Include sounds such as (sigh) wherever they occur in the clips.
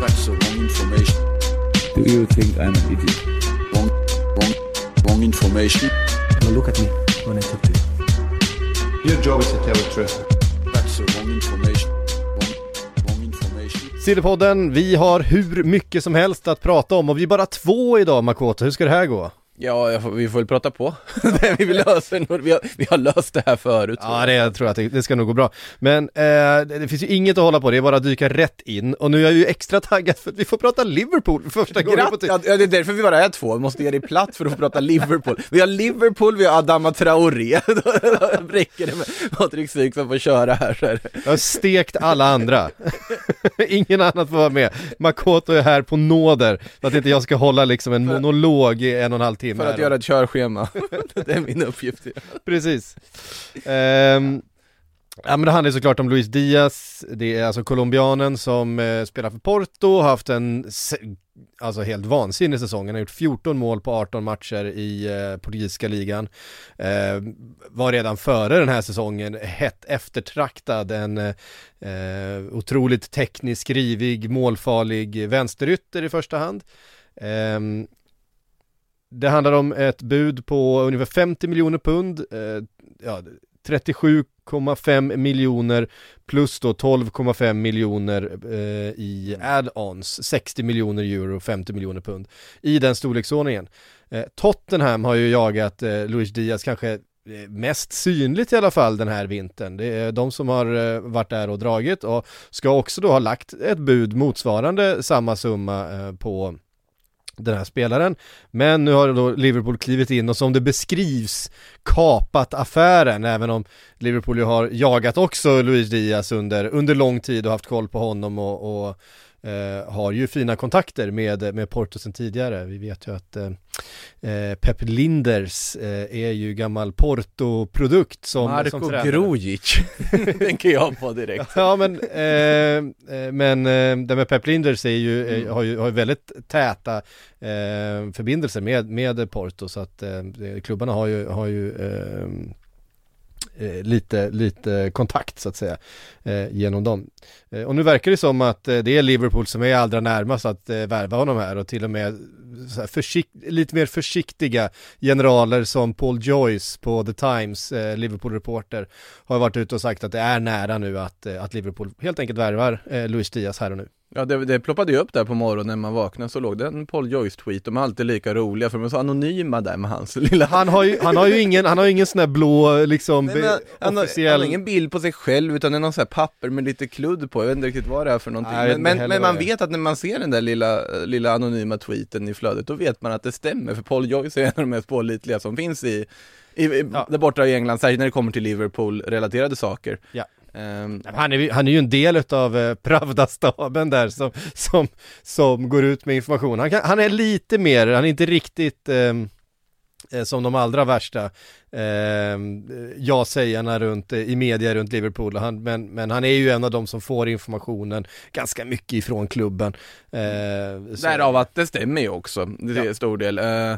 That's the wrong information. Do you think I'm an idiot? Wrong, wrong, wrong information. Now look at me when I talk to you. Your job is to tell the truth. That's the wrong information. Wrong, wrong information. Sillypodden, vi har hur mycket som helst att prata om och vi är bara två idag Makoto, hur ska det här gå? Ja, får, vi får väl prata på. (laughs) vi, vi, har, vi har löst det här förut. Ja, det jag tror jag att det, det ska nog gå bra. Men eh, det, finns ju inget att hålla på, det är bara att dyka rätt in. Och nu är jag ju extra taggad för att vi får prata Liverpool för första gången på Gratt, tid. ja, det är därför vi bara är två, vi måste ge dig plats för att få prata Liverpool. Vi har Liverpool, vi har Adama Traoré, (laughs) då räcker det med Patrik Syk som får köra här. Så här. Jag har stekt alla andra. (laughs) Ingen annan får vara med. Makoto är här på nåder för att inte jag ska hålla liksom en monolog i en och en halv timme. För att göra ett körschema. (laughs) det är min uppgift. Precis. Ehm, ja men det handlar ju såklart om Luis Diaz, det är alltså colombianen som eh, spelar för Porto, har haft en alltså helt vansinnig säsong, han har gjort 14 mål på 18 matcher i eh, portugisiska ligan. Eh, var redan före den här säsongen hett eftertraktad, en eh, eh, otroligt teknisk, rivig, målfarlig vänsterytter i första hand. Det handlar om ett bud på ungefär 50 miljoner pund, eh, ja, 37,5 miljoner plus då 12,5 miljoner eh, i add-ons, 60 miljoner euro, 50 miljoner pund i den storleksordningen. Eh, Tottenham har ju jagat eh, Luis Diaz kanske eh, mest synligt i alla fall den här vintern. Det är de som har eh, varit där och dragit och ska också då ha lagt ett bud motsvarande samma summa eh, på den här spelaren. Men nu har då Liverpool klivit in och som det beskrivs kapat affären, även om Liverpool ju har jagat också Luis Diaz under, under lång tid och haft koll på honom och, och eh, har ju fina kontakter med, med Porto sen tidigare. Vi vet ju att eh, eh, Pep Linders eh, är ju gammal Porto-produkt som, som Marko tränare. Grojic, tänker (laughs) jag på direkt. Ja men, eh, eh, men det med Pep Linders är ju, Mm. har ju, har väldigt täta förbindelser med, med Porto så att klubbarna har ju, har ju Eh, lite, lite kontakt så att säga eh, genom dem. Eh, och nu verkar det som att eh, det är Liverpool som är allra närmast att eh, värva honom här och till och med så här försikt, lite mer försiktiga generaler som Paul Joyce på The Times, eh, Liverpool-reporter, har varit ute och sagt att det är nära nu att, eh, att Liverpool helt enkelt värvar eh, Luis Diaz här och nu. Ja det, det ploppade ju upp där på morgonen när man vaknade så låg det en Paul Joyce-tweet, de är alltid lika roliga för de är så anonyma där med hans (laughs) lilla Han har ju, han har ju ingen, han har ingen sån här blå liksom Nej, men han, har, officiell han har ingen bild på sig själv utan det är någon sån här papper med lite kludd på, jag vet inte riktigt vad det är för någonting. Nej, men men, men man vet att när man ser den där lilla, lilla anonyma tweeten i flödet, då vet man att det stämmer, för Paul Joyce är en av de mest pålitliga som finns i, i, i Ja. där borta i England, särskilt när det kommer till Liverpool-relaterade saker. Ja. Ehm, Han är, han är ju en del utav eh, Pravda-staben där som, som, som går ut med information. Han, kan, han är lite mer, han är inte riktigt ehm, eh, som de allra värsta eh, ja-sägarna runt, eh, i media runt Liverpool. Han, men, men han är ju en av de som får informationen ganska mycket ifrån klubben. Eh, så- Därav att det stämmer ju också, det är Ja. stor del. Eh,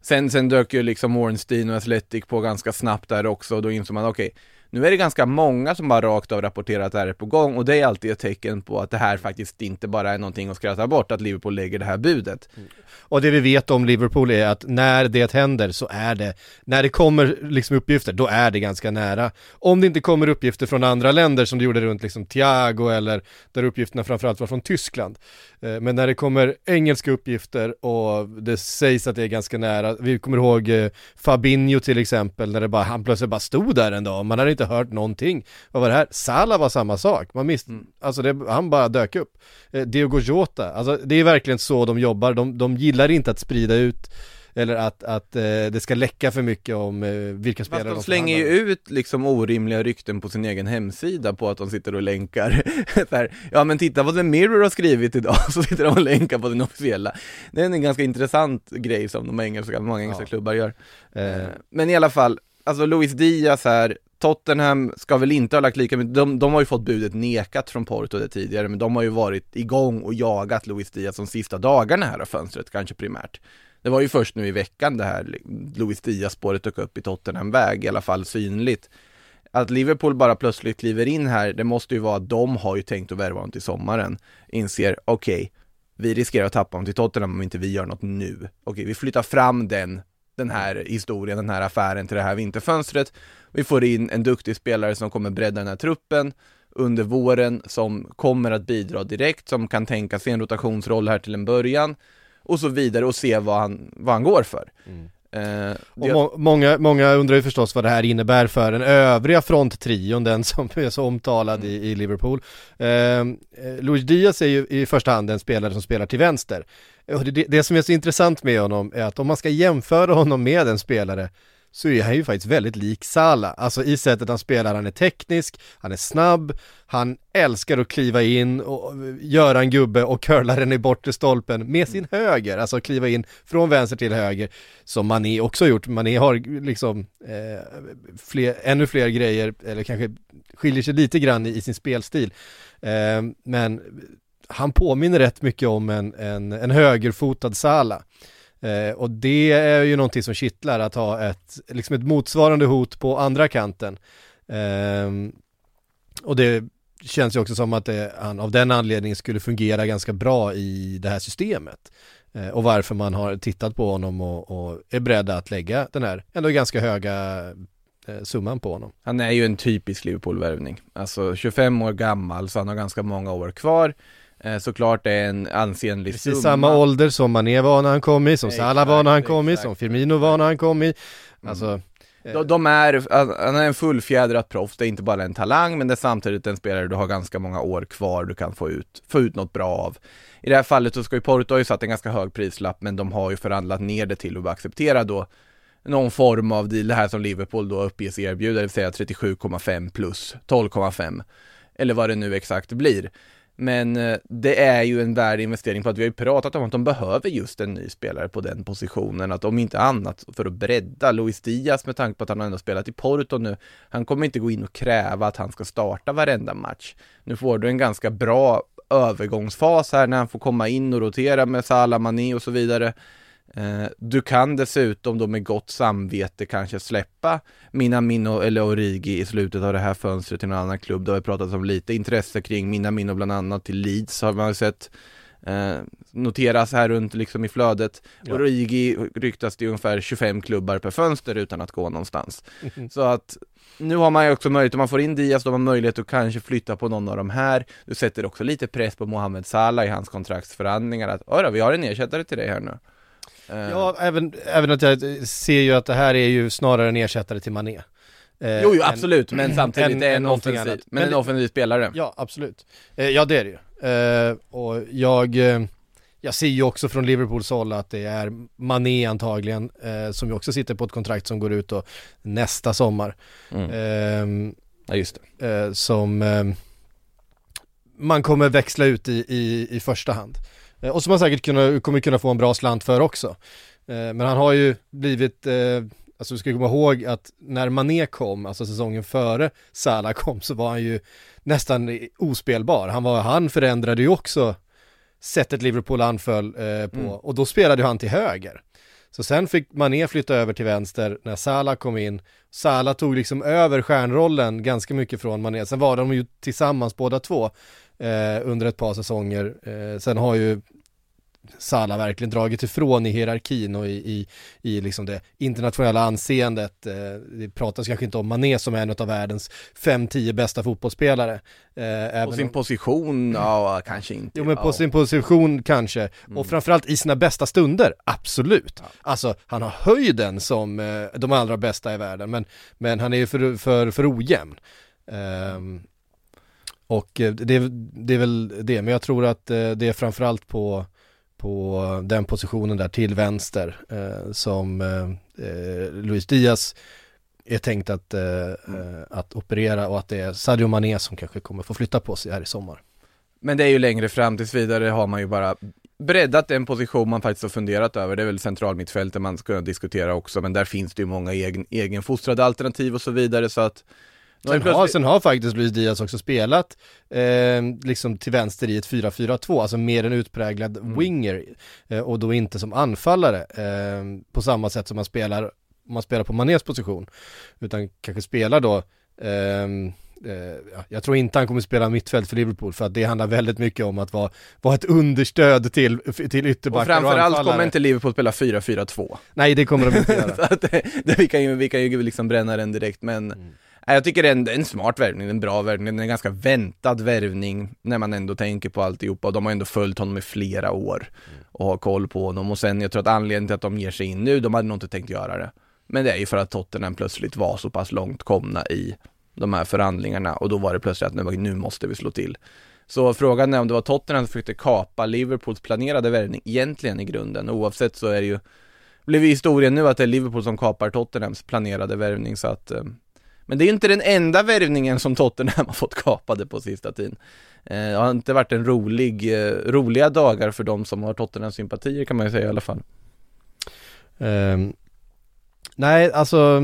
sen, sen dök ju liksom Ornstein och Athletic på ganska snabbt där också och då insåg man okej, nu är det ganska många som bara rakt av rapporterar att det här är på gång och det är alltid ett tecken på att det här faktiskt inte bara är någonting att skratta bort, att Liverpool lägger det här budet. Mm. Och det vi vet om Liverpool är att när det händer så är det, när det kommer liksom uppgifter, då är det ganska nära. Om det inte kommer uppgifter från andra länder som det gjorde runt liksom Thiago eller där uppgifterna framförallt var från Tyskland. Eh, Men när det kommer engelska uppgifter och det sägs att det är ganska nära, vi kommer ihåg eh, Fabinho till exempel, när det bara, han plötsligt bara stod där en dag, man hade inte hört någonting. Vad var det här? Salah var samma sak, man mist, alltså det, han bara dök upp. Eh, Diogo Jota, alltså det är verkligen så de jobbar, de, de gillar inte att sprida ut eller att, att eh, det ska läcka för mycket om eh, vilka spelare Fast de slänger ju ut liksom orimliga rykten på sin egen hemsida på att de sitter och länkar. (laughs) Här, Ja men titta vad The Mirror har skrivit idag, (laughs) så sitter de och länkar på den officiella. Det är en ganska intressant grej som de engelska, många engelska Ja. klubbar gör. Eh, Eh, Men i alla fall, alltså Luis Diaz här, Tottenham ska väl inte ha lagt lika mycket, de, de har ju fått budet nekat från Porto det tidigare, men de har ju varit igång och jagat Luis Diaz de sista dagarna här av fönstret, kanske primärt. Det var ju först nu i veckan det här Luis Diaz-spåret dök upp i Tottenham-väg, i alla fall synligt. Att Liverpool bara plötsligt kliver in här, det måste ju vara att de har ju tänkt att värva honom till sommaren. Inser, okej, vi riskerar att tappa honom till Tottenham om inte vi gör något nu. Okej, vi flyttar fram den, den här historien, den här affären till det här vinterfönstret. Vi får in en duktig spelare som kommer bredda den här truppen under våren, som kommer att bidra direkt, som kan tänka sig en rotationsroll här till en början och så vidare och se vad han, vad han går för. Eh, Och det- må- många, många undrar ju förstås vad det här innebär för den övriga fronttrion, den som (laughs) är så omtalad i, i Liverpool. Eh, eh, Luis Diaz är ju i första hand en spelare som spelar till vänster. Och det, det som är så intressant med honom är att om man ska jämföra honom med en spelare så är han ju faktiskt väldigt lik Salah, alltså i sättet han spelar, han är teknisk, han är snabb, han älskar att kliva in och göra en gubbe och curla den i bortre stolpen med sin höger, alltså kliva in från vänster till höger, som Mané också har gjort, Mané har liksom eh, fler, ännu fler grejer, eller kanske skiljer sig lite grann i, i sin spelstil, eh, men han påminner rätt mycket om en, en, en högerfotad Salah. Eh, och det är ju någonting som kittlar att ha ett, liksom ett motsvarande hot på andra kanten. Eh, och det känns ju också som att det, han av den anledningen skulle fungera ganska bra i det här systemet. Eh, och varför man har tittat på honom och, och är beredda att lägga den här ändå ganska höga eh, summan på honom. Han är ju en typisk Liverpool-värvning. Alltså 25 år gammal, så han har ganska många år kvar. Eh, såklart är en ansenlig Precis summa. samma ålder som Mané var när han kom i, som Salah var när han kom i, som Firmino var när han kom i. Alltså, De, de är, han är en fullfjädrat proffs, det är inte bara en talang, men det är samtidigt en spelare du har ganska många år kvar du kan få ut, få ut något bra av. I det här fallet så ska ju Porto ha ju satt en ganska hög prislapp, men de har ju förhandlat ner det till att acceptera då någon form av deal, det här som Liverpool då uppges erbjuda, det vill säga 37,5 plus 12,5. Eller vad det nu exakt blir. Men eh, det är ju en värd investering för att vi har ju pratat om att de behöver just en ny spelare på den positionen, att om inte annat för att bredda Luis Diaz med tanke på att han ändå spelat i Porto nu, han kommer inte gå in och kräva att han ska starta varenda match. Nu får du en ganska bra övergångsfas här när han får komma in och rotera med Salah, Mané och så vidare. Eh, Du kan dessutom då med gott samvete kanske släppa Minamino eller Origi i slutet av det här fönstret till någon annan klubb. Det har vi pratat om lite intresse kring Minamino bland annat till Leeds har man sett eh, noteras här runt liksom i flödet. Ja. Origi ryktas det ungefär 25 klubbar per fönster utan att gå någonstans. (laughs) Så att nu har man ju också möjlighet, om man får in Diaz, då har man möjlighet att kanske flytta på någon av de här. Du sätter också lite press på Mohamed Salah i hans kontraktsförhandlingar att, "Oj då, vi har en ersättare till dig här nu. Eh, Ja, även, även att jag ser ju att det här är ju snarare en ersättare till Mané. Eh, Jo, jo absolut, men (clears throat) samtidigt än en någonting offensiv, annat. men, en offensiv spelare. Ja, absolut. Eh, ja, det är det ju. Eh, och jag, eh, jag ser ju också från Liverpools håll att det är Mané antagligen, eh, som ju också sitter på ett kontrakt som går ut då nästa sommar. Mm. Eh, Ja, just det. som man kommer växla ut i, i, i första hand. Eh, och som man säkert kunna, kommer kunna få en bra slant för också. Eh, men han har ju blivit, eh, alltså du ska komma ihåg att när Mané kom, alltså säsongen före Salah kom, så var han ju nästan ospelbar. Han, var, han förändrade ju också sättet Liverpool anföll på Mm. och då spelade han till höger. Så sen fick Mané flytta över till vänster när Salah kom in. Salah tog liksom över stjärnrollen ganska mycket från Mané. Sen var de ju tillsammans båda två eh, under ett par säsonger. Eh, sen har ju Salah verkligen dragit ifrån i hierarkin och i, i, i liksom det internationella anseendet. Eh, det pratas kanske inte om Mané som är en av världens 5-10 bästa fotbollsspelare. Eh, På sin position, ja kanske inte. Jo men på ja. sin position kanske, och framförallt i sina bästa stunder, absolut. Alltså han har höjden som eh, de allra bästa i världen, men, men han är ju för, för, för ojämn. Ehm, och eh, det, det är väl det, men jag tror att eh, det är framförallt på, på den positionen där till vänster eh, som eh, eh Luis Diaz är tänkt att, eh, mm. att operera och att det är Sadio Mané som kanske kommer få flytta på sig här i sommar. Men det är ju längre fram, tills vidare har man ju bara breddat en position man faktiskt har funderat över. Det är väl centralmittfältet man ska diskutera också, men där finns det ju många egen, egenfostrade alternativ och så vidare så att Sen har, sen har faktiskt Luis Diaz också spelat eh, liksom till vänster i ett 4-4-2, alltså mer en utpräglad Mm. winger eh, och då inte som anfallare eh, på samma sätt som man spelar, man spelar på Manés position, utan kanske spelar då eh, ja, jag tror inte han kommer spela mittfält för Liverpool för att det handlar väldigt mycket om att vara, vara ett understöd till, till och ytterbackar och, framförallt anfallare. kommer inte Liverpool spela 4-4-2. Nej det kommer de inte (laughs) göra. det, det, vi, kan ju, vi kan ju liksom bränna den direkt men Mm. Jag tycker det är en, det är en smart värvning, en bra värvning, en ganska väntad värvning när man ändå tänker på alltihopa och de har ändå följt honom i flera år och har koll på honom och sen jag tror att anledningen till att de ger sig in nu, de hade nog inte tänkt göra det. Men det är ju för att Tottenham plötsligt var så pass långt komna i de här förhandlingarna och då var det plötsligt att nu, nu måste vi slå till. Så frågan är om det var Tottenham som försökte kapa Liverpools planerade värvning egentligen i grunden. Oavsett så är det ju blev historien nu att det är Liverpool som kapar Tottenhams planerade värvning så att eh, men det är ju inte den enda värvningen som Tottenham (laughs) har fått kapade på sista tiden. Eh, det har inte varit en rolig, eh, roliga dagar för de som har Tottenham-sympatier kan man ju säga i alla fall. Um, nej, alltså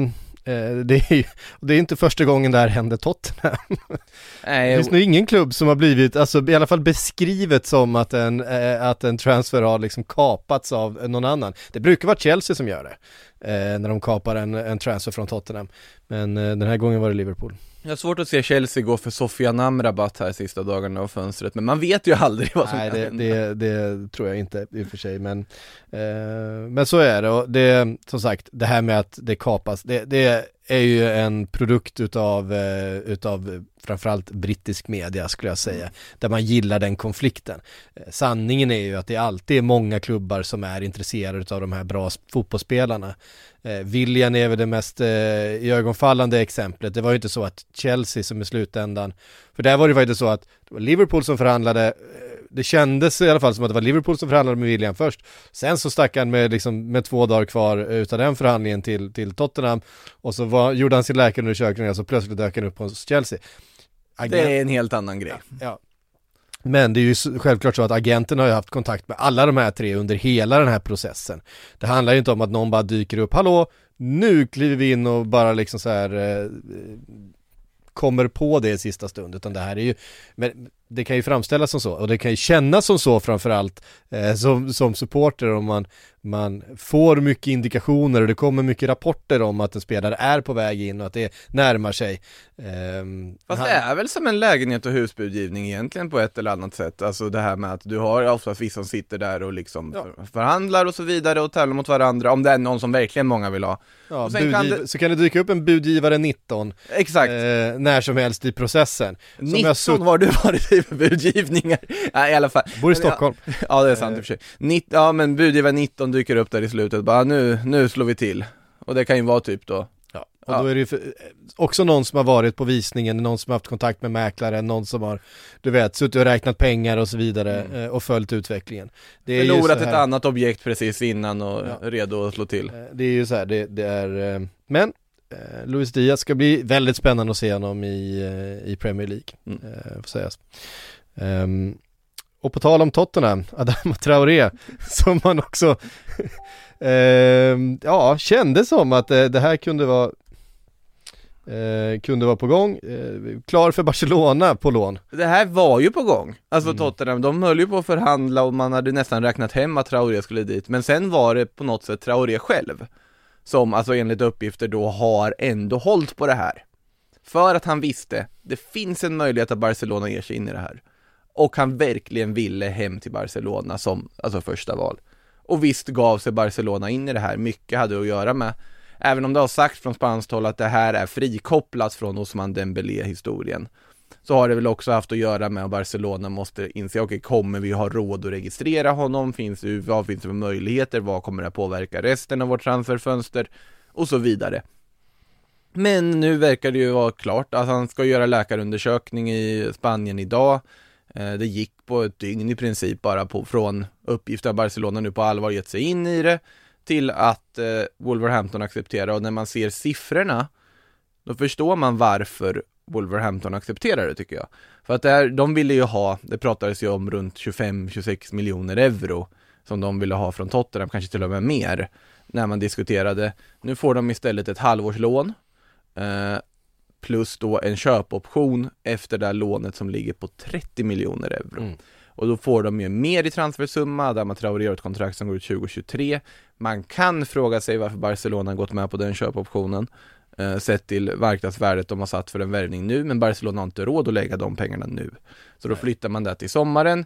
det är ju, det är inte första gången det här händer Tottenham. Det Nej, finns nog ingen klubb som har blivit, alltså i alla fall beskrivet som att en, eh, att en transfer har liksom kapats av någon annan. Det brukar vara Chelsea som gör det, eh, när de kapar en, en transfer från Tottenham. Men eh, den här gången var det Liverpool. Jag har svårt att se Chelsea gå för Sofia Amrabat här sista dagarna av fönstret Men man vet ju aldrig vad som Nej, kan det, hända. det, det tror jag inte i och för sig, men, eh, men så är det. Och det, som sagt, det här med att det kapas, det, det är ju en produkt utav, eh, utav framförallt brittisk media skulle jag säga, där man gillar den konflikten. Eh, sanningen är ju att det alltid är många klubbar som är intresserade av de här bra fotbollsspelarna. Eh, William är väl det mest eh, exemplet. Det var ju inte så att Chelsea som i slutändan, för där var det faktiskt så att det var Liverpool som förhandlade, det kändes i alla fall som att det var Liverpool som förhandlade med William först. Sen så stack han med, liksom, med två dagar kvar utav den förhandlingen till, till Tottenham och så var, gjorde han sin läkarundersökning och så plötsligt dök han upp hos Chelsea. Agent- Det är en helt annan grej Ja. Men det är ju självklart så att agenten har ju haft kontakt med alla de här tre under hela den här processen. Det handlar ju inte om att någon bara dyker upp, hallå, nu kliver vi in och bara liksom så här eh, kommer på det i sista stund, utan det här är ju, men det kan ju framställas som så, och det kan ju kännas som så framförallt eh, som, som supporter om man, man får mycket indikationer och det kommer mycket rapporter om att en spelare är på väg in och att det närmar sig. Ehm, Fast han- det är väl som en lägenhet och husbudgivning egentligen på ett eller annat sätt Alltså det här med att du har oftast vissa som sitter där och liksom Ja. för- förhandlar och så vidare och tävlar mot varandra Om det är någon som verkligen många vill ha Ja, sen kan budgiv- det- Så kan det dyka upp en budgivare 19 Exakt eh, när som helst i processen. Som jag 19 sutt- var du varit i för budgivningar? (laughs) Ja, i alla fall Bor i Men ja, Stockholm. (laughs) Ja det är sant i och för sig Nitt, Ja men budgivare 19 dyker upp där i slutet, bara nu, nu slår vi till Och det kan ju vara typ då Ja. Och då är det ju för, också någon som har varit på visningen, någon som har haft kontakt med mäklaren, någon som har, du vet, suttit och räknat pengar och så vidare eh, och följt utvecklingen. Det är Förlorat så ett här- annat objekt precis innan och Ja. redo att slå till Eh, Det är ju så här, det, det är, eh, men eh, Luis Diaz ska bli väldigt spännande att se honom i, eh, i Premier League, Mm. eh, får sägas. Ehm, och på tal om Tottenham, (laughs) Adama Traoré, som man också, (laughs) ehm, ja, kände som att eh, det här kunde vara Eh, kunde vara på gång, eh, klar för Barcelona på lån. Det här var ju på gång, alltså Mm. Tottenham, de höll ju på att förhandla och man hade nästan räknat hem att Traoré skulle dit, men sen var det på något sätt Traoré själv som alltså enligt uppgifter då har ändå hållit på det här. För att han visste, det finns en möjlighet att Barcelona ger sig in i det här. Och han verkligen ville hem till Barcelona som, alltså första val. Och visst gav sig Barcelona in i det här, mycket hade att göra med Även om det har sagts från spanskt håll att det här är frikopplat från Osman Dembélé-historien så har det väl också haft att göra med att Barcelona måste inse, okej kommer vi ha råd att registrera honom? Finns det, vad finns det för möjligheter? Vad kommer det att påverka resten av vårt transferfönster? Och så vidare. Men nu verkar det ju vara klart att han ska göra läkarundersökning i Spanien idag. Eh, det gick på ett dygn i princip bara på, från uppgifter att Barcelona nu på allvar gett sig in i det till att eh, Wolverhampton accepterar och när man ser siffrorna då förstår man varför Wolverhampton accepterar det tycker jag. För att det här, de ville ju ha, det pratades ju om runt 25-26 miljoner euro som de ville ha från Tottenham, kanske till och med mer, när man diskuterade. Nu får de istället ett halvårslån eh, plus då en köpoption efter det här lånet som ligger på 30 miljoner euro. Mm. Och då får de ju mer i transfersumma, där man Traoré har ett kontrakt som går ut 2023. Man kan fråga sig varför Barcelona gått med på den köpoptionen eh, sett till marknadsvärdet de har satt för en värvning nu, men Barcelona har inte råd att lägga de pengarna nu. Så då flyttar man det till sommaren.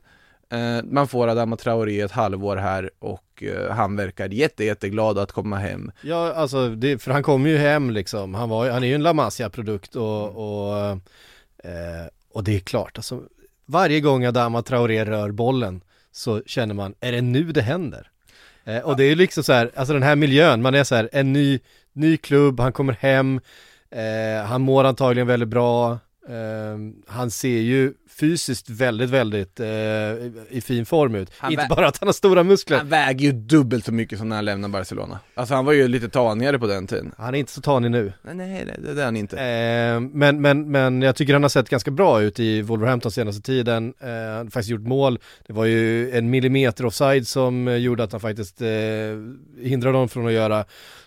Eh, man får Adama Traoré ett halvår här och eh, han verkar jätte, jätteglad att komma hem. Ja, alltså, det, för han kom ju hem liksom. Han, var, han är ju en La Masia-produkt och, och, eh, och det är klart, alltså, varje gång Adama Traoré rör bollen så känner man, är det nu det händer? Eh, och det är ju liksom så här, alltså den här miljön, man är så här, en ny, ny klubb, han kommer hem, eh, han mår antagligen väldigt bra, eh, han ser ju fysiskt väldigt, väldigt eh, i fin form ut. Han Inte bara att han har stora muskler. Han väger ju dubbelt så mycket som när han lämnade Barcelona. Alltså han var ju lite tanigare på den tiden. Han är inte så tanig nu. Nej, nej, det, det är han inte. Eh, men, men, men jag tycker han har sett ganska bra ut i Wolverhampton senaste tiden. Eh, han har faktiskt gjort mål. Det var ju en millimeter offside som eh, gjorde att han faktiskt eh, hindrade honom från att göra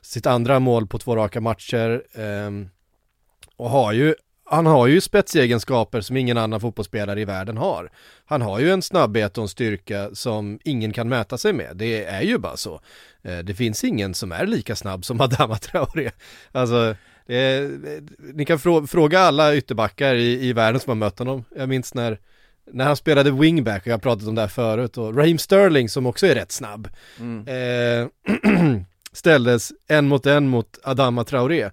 sitt andra mål på två raka matcher. Eh, och har ju han har ju spetsegenskaper som ingen annan fotbollsspelare i världen har. Han har ju en snabbhet och en styrka som ingen kan mäta sig med. Det är ju bara så. Eh, Det finns ingen som är lika snabb som Adama Traoré. Alltså, är, ni kan frå, fråga alla ytterbackar i, i världen som har mött honom. Jag minns när, när han spelade wingback, och jag har pratat om det här förut, och Raheem Sterling som också är rätt snabb, Mm. eh, (clears throat) ställdes en mot en mot Adama Traoré.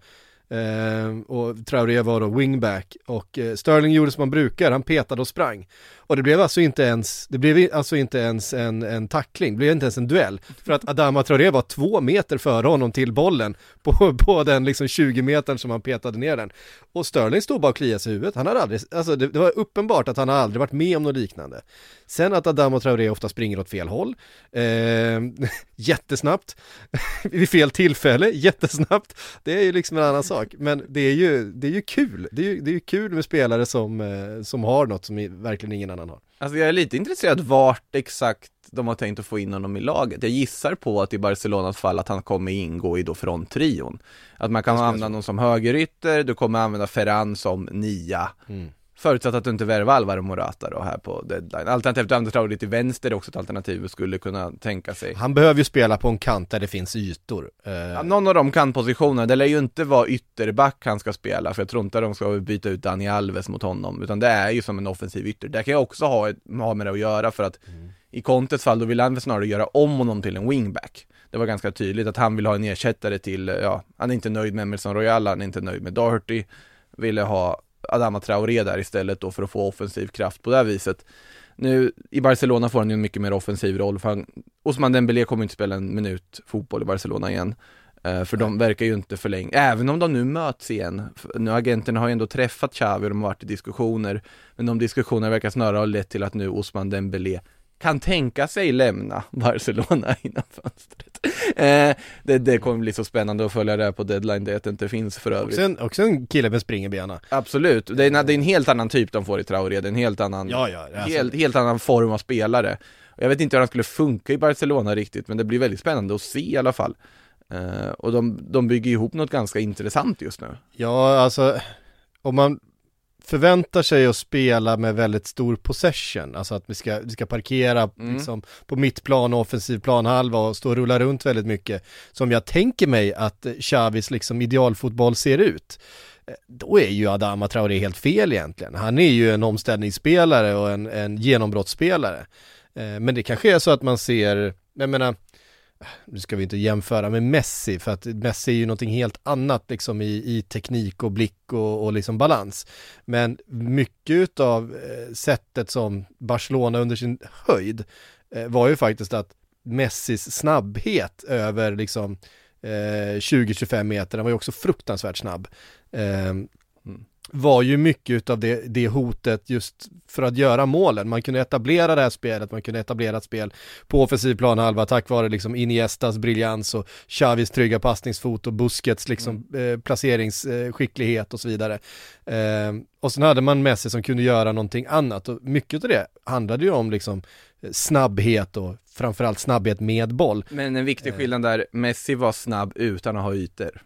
Eh, och Traoré var då wingback och eh, Sterling gjorde som man brukar, han petade och sprang. Och det blev alltså inte ens, det blev alltså inte ens en, en tackling, det blev inte ens en duell. För att Adama Traoré var två meter före honom till bollen på, på den liksom 20 metern som han petade ner den. Och Sterling stod bara och kliade sig i huvudet, han hade aldrig, alltså det, det var uppenbart att han aldrig varit med om något liknande. Sen att Adama Traoré ofta springer åt fel håll, eh, (laughs) jättesnabbt, (laughs) vid fel tillfälle, jättesnabbt, det är ju liksom en annan sak. Men det är ju, det är ju kul, det är ju, det är ju kul med spelare som, eh, som har något som verkligen ingen annan har. Alltså jag är lite intresserad vart exakt de har tänkt att få in honom i laget. Jag gissar på att i Barcelonas fall att han kommer ingå i då fronttrion. Att man kan använda honom som högerytter, du kommer använda Ferran som nia. Mm. Förutsatt att du inte värvar Alvaro Morata då här på deadline. Alternativt Anders Traoré till vänster är också ett alternativ vi skulle kunna tänka sig. Han behöver ju spela på en kant där det finns ytor. Eh, Ja, någon av dem kan positioner, det lär ju inte vara ytterback han ska spela, för jag tror inte att de ska byta ut Dani Alves mot honom, utan det är ju som en offensiv ytter. Det kan jag också ha, ett, ha med det att göra, för att i Contes fall, då vill han snarare göra om honom till en wingback. Det var ganska tydligt att han vill ha en ersättare till, ja, han är inte nöjd med Emerson Royal, han är inte nöjd med Doherty, ville ha Adama Traoré där istället då för att få offensiv kraft på det här viset. Nu, i Barcelona får han ju en mycket mer offensiv roll, för han, Osman Dembélé kommer inte spela en minut fotboll i Barcelona igen. Eh, För de verkar ju inte förlänga, även om de nu möts igen. Nu agenterna har ju ändå träffat Xavi och de har varit i diskussioner. Men de diskussionerna verkar snarare ha lett till att nu Osman Dembélé kan tänka sig lämna (laughs) Barcelona innan fönstret. Eh, det, det kommer bli så spännande att följa det här på deadline, det att det inte finns för övrigt. också, en, också en kille med spring i benen. Absolut, det är, en- det är en helt annan typ de får i Traoré, det är en helt annan, Ja, ja, alltså- helt, helt annan form av spelare. Och Jag vet inte hur han skulle funka i Barcelona riktigt, men det blir väldigt spännande att se i alla fall. Eh, och de, de bygger ihop något ganska intressant just nu. Ja, alltså om man förväntar sig att spela med väldigt stor possession, alltså att vi ska, vi ska parkera Mm. liksom, på mittplan och offensiv planhalva och stå och rulla runt väldigt mycket, som jag tänker mig att Xavis liksom idealfotboll ser ut. eh, Då är ju Adama Traoré helt fel egentligen. Han är ju en omställningsspelare och en, en genombrottsspelare. Eh, Men det kanske är så att man ser, jag menar, nu ska vi inte jämföra med Messi för att Messi är ju någonting helt annat liksom i, i teknik och blick och, och liksom balans. Men mycket av eh, sättet som Barcelona under sin höjd eh, var ju faktiskt att Messis snabbhet över liksom eh, 20-25 meter, han var ju också fruktansvärt snabb. Eh, var ju mycket utav det, det hotet just för att göra målen. Man kunde etablera det här spelet, man kunde etablera ett spel på offensiv planhalva tack vare liksom Iniestas briljans och Xavis trygga passningsfot och Busquets liksom eh, placeringsskicklighet och så vidare. Eh, och sen hade man Messi som kunde göra någonting annat och mycket av det handlade ju om liksom eh, snabbhet och framförallt snabbhet med boll. Men en viktig skillnad där, Messi var snabb utan att ha ytor.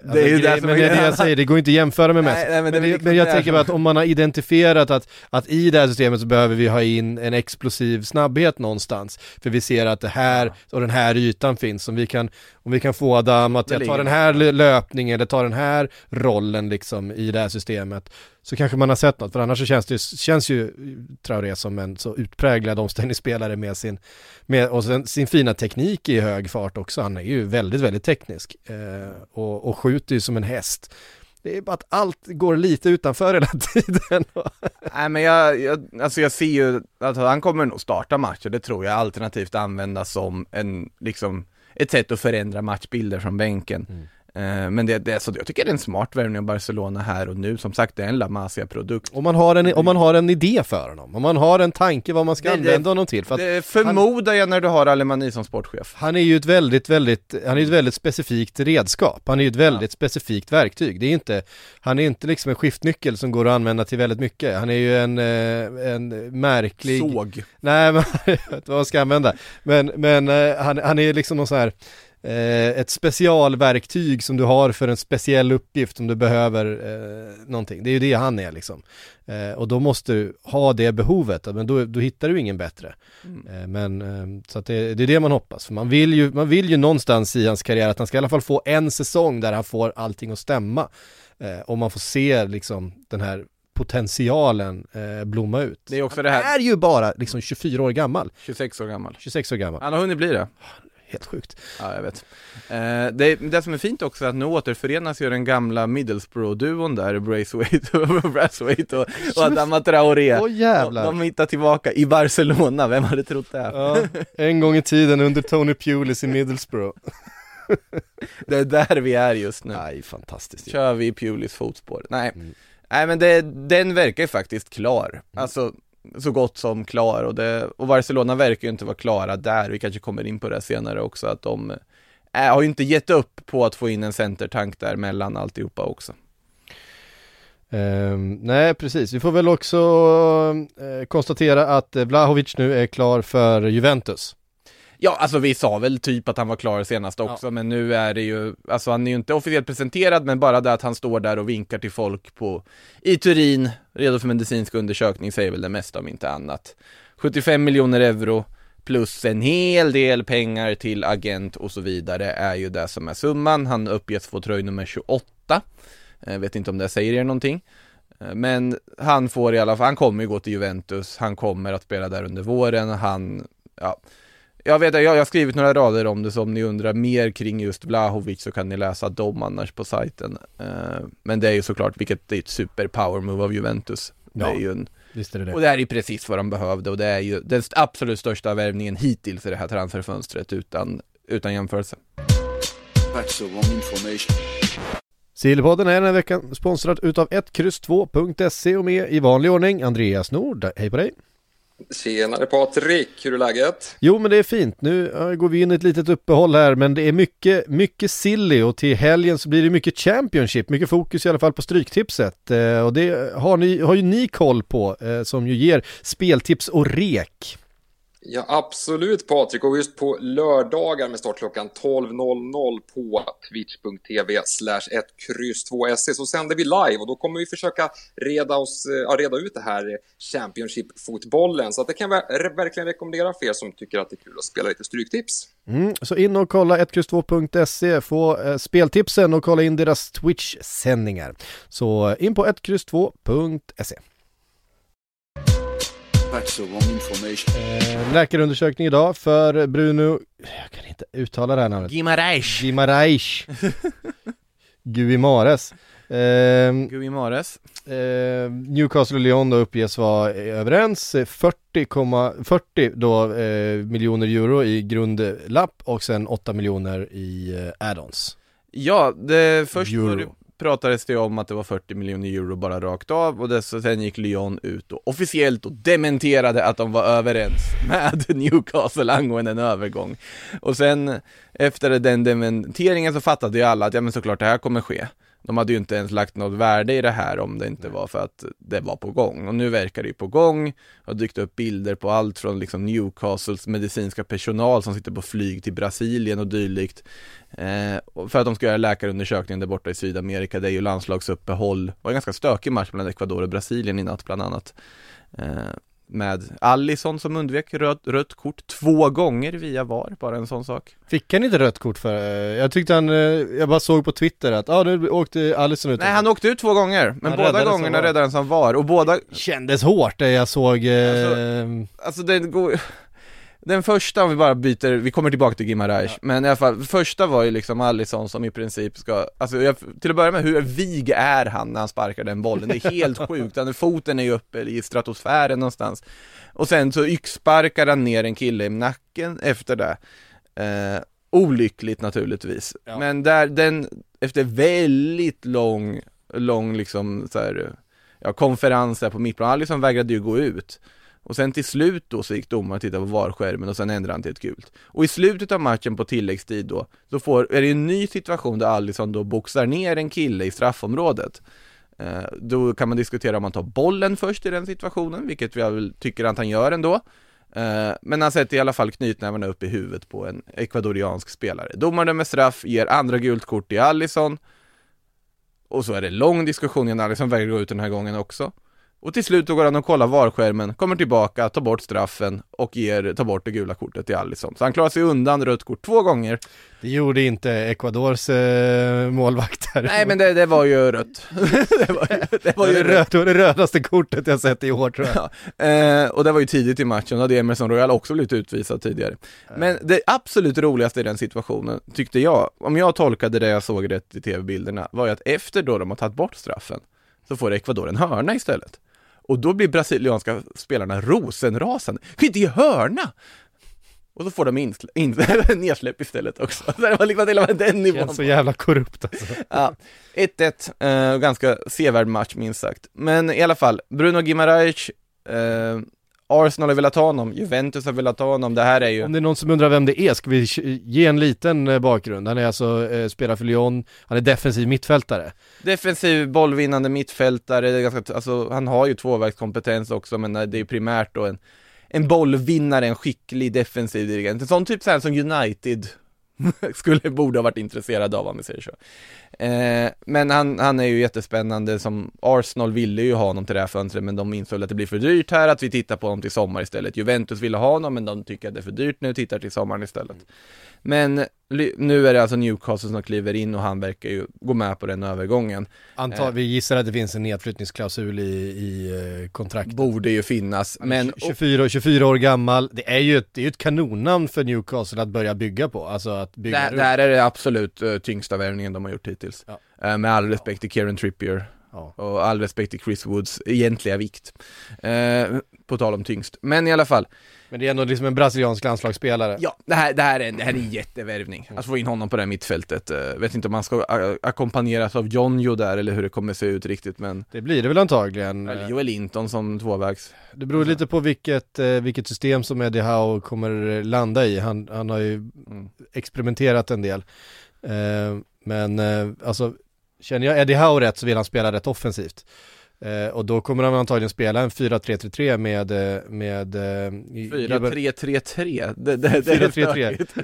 Alltså, det är det, som men det är det jag säger, det går inte att jämföra med Messi. Nej, nej, men men, liksom men jag tänker bara att om man har identifierat att, att i det här systemet så behöver vi ha in en explosiv snabbhet någonstans. För vi ser att det här och den här ytan finns. Om vi kan, om vi kan få Adam att Det jag tar ligger den här lö- löpningen eller tar den här rollen liksom i det här systemet. Så kanske man har sett något, för annars så känns det känns ju Traoré som en så utpräglad omställningsspelare med sin, med, och sen, sin fina teknik i hög fart också. Han är ju väldigt, väldigt teknisk eh, och, och skjuter ju som en häst. Det är bara att allt går lite utanför hela (laughs) tiden. Nej men jag, jag, alltså jag ser ju att han kommer nog starta matcher, det tror jag, alternativt användas som en, liksom, ett sätt att förändra matchbilder från bänken. Eh, Men det, det, så jag tycker det är en smart värvning av Barcelona här och nu, som sagt det är en La Masia-produkt. Om man, har en, om man har en idé för honom, om man har en tanke vad man ska Det- använda honom till. För Det förmodar jag när du har Alemani som sportchef. Han är ju ett väldigt, väldigt, han är ett väldigt specifikt redskap. Han är ju ett väldigt specifikt verktyg. Det är inte, han är inte liksom en skiftnyckel som går att använda till väldigt mycket. Han är ju en, eh, en märklig... Såg. Nej, (laughs) men jag vet inte vad man ska använda. Men, men eh, han, han är liksom någon så här eh, ett specialverktyg som du har för en speciell uppgift om du behöver eh, någonting. Det är ju det han är liksom. Eh, och då måste du ha det behovet, men då, då hittar du ingen bättre. Eh, men eh, så att det, det är det man hoppas, för man vill, ju, man vill ju någonstans i hans karriär att han ska i alla fall få en säsong där han får allting att stämma. Eh, och man får se liksom den här potentialen eh, blomma ut. Det är också han det här- är ju bara liksom 24 år gammal, 26 år gammal. 26 år gammal. Han har hunnit bli det. Helt sjukt. Ja, jag vet. Eh, det, det som är fint också är att nu återförenas ju den gamla Middlesbrough-duon där, Braithwaite och (laughs) Brathwaite och, och Adama Traoré. Åh jävlar. De, de hittar tillbaka i Barcelona, vem hade trott det? Ja, en gång i tiden under Tony Pulis i Middlesbrough. (laughs) Det är där vi är just nu. Nej, fantastiskt. Kör vi i Pulis fotspår? Nej, Mm. nej men det, den verkar ju faktiskt klar. Alltså så gott som klar och, det, och Barcelona verkar ju inte vara klara där, vi kanske kommer in på det senare också, att de är, har ju inte gett upp på att få in en centertank där mellan alltihopa också. Ehm, nej, precis. Vi får väl också eh, konstatera att Vlahovic nu är klar för Juventus. Ja, alltså vi sa väl typ att han var klar senast också, men nu är det ju, alltså han är ju inte officiellt presenterad, men bara det att han står där och vinkar till folk på, i Turin, redo för medicinsk undersökning, säger väl det mesta om inte annat. 75 miljoner euro plus en hel del pengar till agent och så vidare är ju det som är summan. Han uppges få tröj nummer 28. Jag vet inte om det säger er någonting. Eh, Men han får i alla fall, han kommer ju gå till Juventus, han kommer att spela där under våren, han, ja, jag vet, jag, jag har skrivit några rader om det, så om ni undrar mer kring just Vlahovic så kan ni läsa dem annars på sajten. Eh, Men det är ju såklart, vilket det är ett super power move av Juventus. Det Ja. är ju en, Visst är det det. och det är ju precis vad de behövde och det är ju den absolut största värvningen hittills i det här transferfönstret utan, utan jämförelse. That's the wrong information. Sillypodden är den här veckan sponsrad utav 1X2.se och med i vanlig ordning Andreas Nord. Hej på dig! Tjenare Patrik, hur är läget? Jo men det är fint, nu går vi in i ett litet uppehåll här men det är mycket, mycket silly och till helgen så blir det mycket Championship, mycket fokus i alla fall på Stryktipset eh, och det har, ni, har ju ni koll på eh, som ju ger speltips och rek. Ja, absolut Patrik. Och just på lördagar med start klockan 12.00 på twitch.tv slash 1 2 se så sänder vi live och då kommer vi försöka reda, oss, eh, ja, reda ut det här Championship-fotbollen. Så att det kan jag verkligen rekommendera för er som tycker att det är kul att spela lite Stryktips. Mm, så in och kolla 1x2.se, få eh, speltipsen och kolla in deras Twitch-sändningar. Så eh, in på 1x2.se. Eh, läkarundersökning idag för Bruno, jag kan inte uttala det här namnet. Gimareish. Gimareish. Guimares. Eh, (laughs) Guimares. eh, Newcastle och Lyon då uppges vara överens, 40, 40 då eh, miljoner euro i grundlapp och sen 8 miljoner i eh, add-ons. Ja, det, först Euro. var det, pratades det om att det var 40 miljoner euro bara rakt av och dess, sen gick Lyon ut och officiellt och dementerade att de var överens (laughs) med Newcastle angående en övergång. Och sen efter den dementeringen så fattade ju alla att ja men såklart det här kommer ske. De hade ju inte ens lagt något värde i det här om det inte var för att det var på gång. Och nu verkar det ju på gång. har dykt upp bilder på allt från liksom Newcastles medicinska personal som sitter på flyg till Brasilien och dylikt. Eh, för att de ska göra läkarundersökningen där borta i Sydamerika. Det är ju landslagsuppehåll. Det var en ganska stökig match mellan Ecuador och Brasilien i natt bland annat. Eh, med Allison som undvek rött, rött kort två gånger via VAR, bara en sån sak. Fick han inte rött kort för, eh, jag tyckte han, eh, jag bara såg på Twitter att, ja ah, nu åkte Alisson ut. Nej, han åkte ut två gånger, men Han båda räddades gångerna VAR. räddade han VAR och båda Kändes hårt det jag såg, eh, Alltså det går Den första om vi bara byter, vi kommer tillbaka till Gimareish, men i alla fall, första var ju liksom Alisson som i princip ska, alltså jag, till att börja med, hur vig är han när han sparkar den bollen? Det är helt (laughs) sjukt, han, foten är ju uppe i stratosfären någonstans. Och sen så yxsparkar han ner en kille i nacken efter det. Eh, Olyckligt naturligtvis, Ja. men där, den, efter väldigt lång, lång liksom så här, ja, konferens där på mittplan, Alisson vägrade ju gå ut och sen till slut då så gick domaren och tittade på VAR-skärmen och sen ändrade han till ett gult. Och i slutet av matchen på tilläggstid då, så får, är det en ny situation där Alisson då boxar ner en kille i straffområdet. Eh, då kan man diskutera om han tar bollen först i den situationen, vilket jag väl tycker att han gör ändå. Eh, men han sätter i alla fall knytnävarna upp i huvudet på en ekvadoriansk spelare. Domaren med straff ger andra gult kort till Alisson. Och så är det lång diskussion innan Alisson vägrar gå ut den här gången också. Och till slut går han och kollar VAR-skärmen, kommer tillbaka, tar bort straffen och ger, tar bort det gula kortet till Alisson. Så han klarar sig undan rött kort två gånger. det gjorde inte Ecuadors eh, målvakter. Nej men det, det var ju rött. (laughs) det, var ju, det var ju det, rött. det var det rödaste kortet jag sett i år tror jag. Ja, eh, och det var ju tidigt i matchen, då hade Emerson Royal också blivit utvisad tidigare. Men det absolut roligaste i den situationen, tyckte jag, om jag tolkade det jag såg rätt i tv-bilderna, var ju att efter då de har tagit bort straffen, så får Ecuador en hörna istället. Och då blir brasilianska spelarna rosenrasande. Kan inte ge hörna! Och så får de in, (laughs) nedsläpp istället också. Så det var liksom till och med den nivån. Känns så jävla korrupt alltså. Ja, 1-1, eh, ganska sevärd match minst sagt. Men i alla fall, Bruno Gimareish, eh, Arsenal har velat ha honom, Juventus har velat ha honom, det här är ju Om det är någon som undrar vem det är, ska vi ge en liten eh, bakgrund? Han är alltså, eh, spelar för Lyon, han är defensiv mittfältare. defensiv, bollvinnande mittfältare, det är ganska, alltså, han har ju tvåvägskompetens också, men eh, det är ju primärt då en, en bollvinnare, en skicklig defensiv dirigent, en sån typ så här som United (laughs) skulle, borde ha varit intresserad av om vi säger så. Eh, men han, han är ju jättespännande som Arsenal ville ju ha honom till det här fönstret men de insåg att det blir för dyrt här att vi tittar på honom till sommar istället. Juventus ville ha honom men de tycker att det är för dyrt nu och tittar till sommaren istället. Men nu är det alltså Newcastle som kliver in och han verkar ju gå med på den övergången. Antar, Eh. vi gissar att det finns en nedflyttningsklausul i, i eh, kontraktet. Borde ju finnas, men 24, 24 år gammal, det är ju ett, det är ett kanonnamn för Newcastle att börja bygga på, alltså att bygga där, där är det absolut uh, tyngsta värvningen de har gjort hittills. Ja. Eh, med all respekt till Kieran Trippier Ja. och all respekt till Chris Woods egentliga vikt. Eh, på tal om tyngst. Men i alla fall, Men det är ändå liksom en brasiliansk landslagsspelare. Ja, det här, det här, är, det här är en jättevärvning. Att få in honom på det här mittfältet. Uh, vet inte om han ska ackompanjeras av Jonjo där eller hur det kommer se ut riktigt men Det blir det väl antagligen. eller Joel Linton som tvåvägs. Det beror lite på vilket, eh, vilket system som Eddie Howe kommer eh, landa i. Han, han har ju Mm. experimenterat en del. Men alltså, känner jag Eddie Howe rätt så vill han spela rätt offensivt. Eh, och då kommer han antagligen spela en 4-3-3-3 (laughs) med, eh, med eh, i- 4-3-3-3, det, det, det är 4-3-3. stökigt.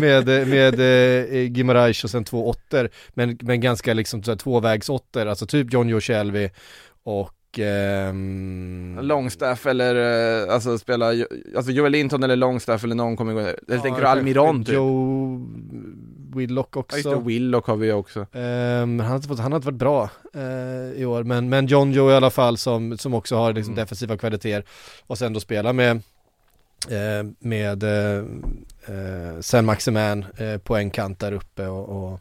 med, med eh, Gimarais och sen två åttor, men, men ganska liksom tvåvägsåttor, alltså typ John Joe Shelby och ehm, Longstaff eller, eh, alltså spela, alltså Joel Linton eller Longstaff eller någon kommer gå Eller ja, tänker du Almiron typ? Joe Willock Ja, också. just det, Willock har vi också. Ehm, han, har inte fått, han har inte varit bra eh, i år, men, men John Joe i alla fall som, som också har liksom Mm. defensiva kvaliteter och sen då spela med eh, med eh, eh, Sen Maximan på en kant där uppe och, och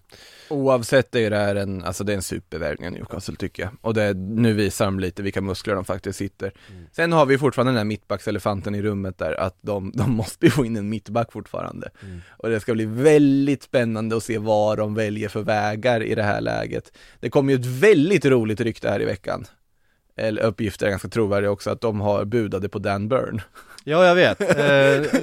Oavsett är det här en, alltså det är en supervärvning av Newcastle tycker jag. Och det, nu visar de lite vilka muskler de faktiskt sitter. Sen har vi fortfarande den här mittbackselefanten i rummet där, att de, de måste få in en mittback fortfarande. Och det ska bli väldigt spännande att se vad de väljer för vägar i det här läget. Det kom ju ett väldigt roligt rykte här i veckan. Eller uppgifter är ganska trovärdiga också, att de har budade på Dan Burn. Ja, jag vet. Eh,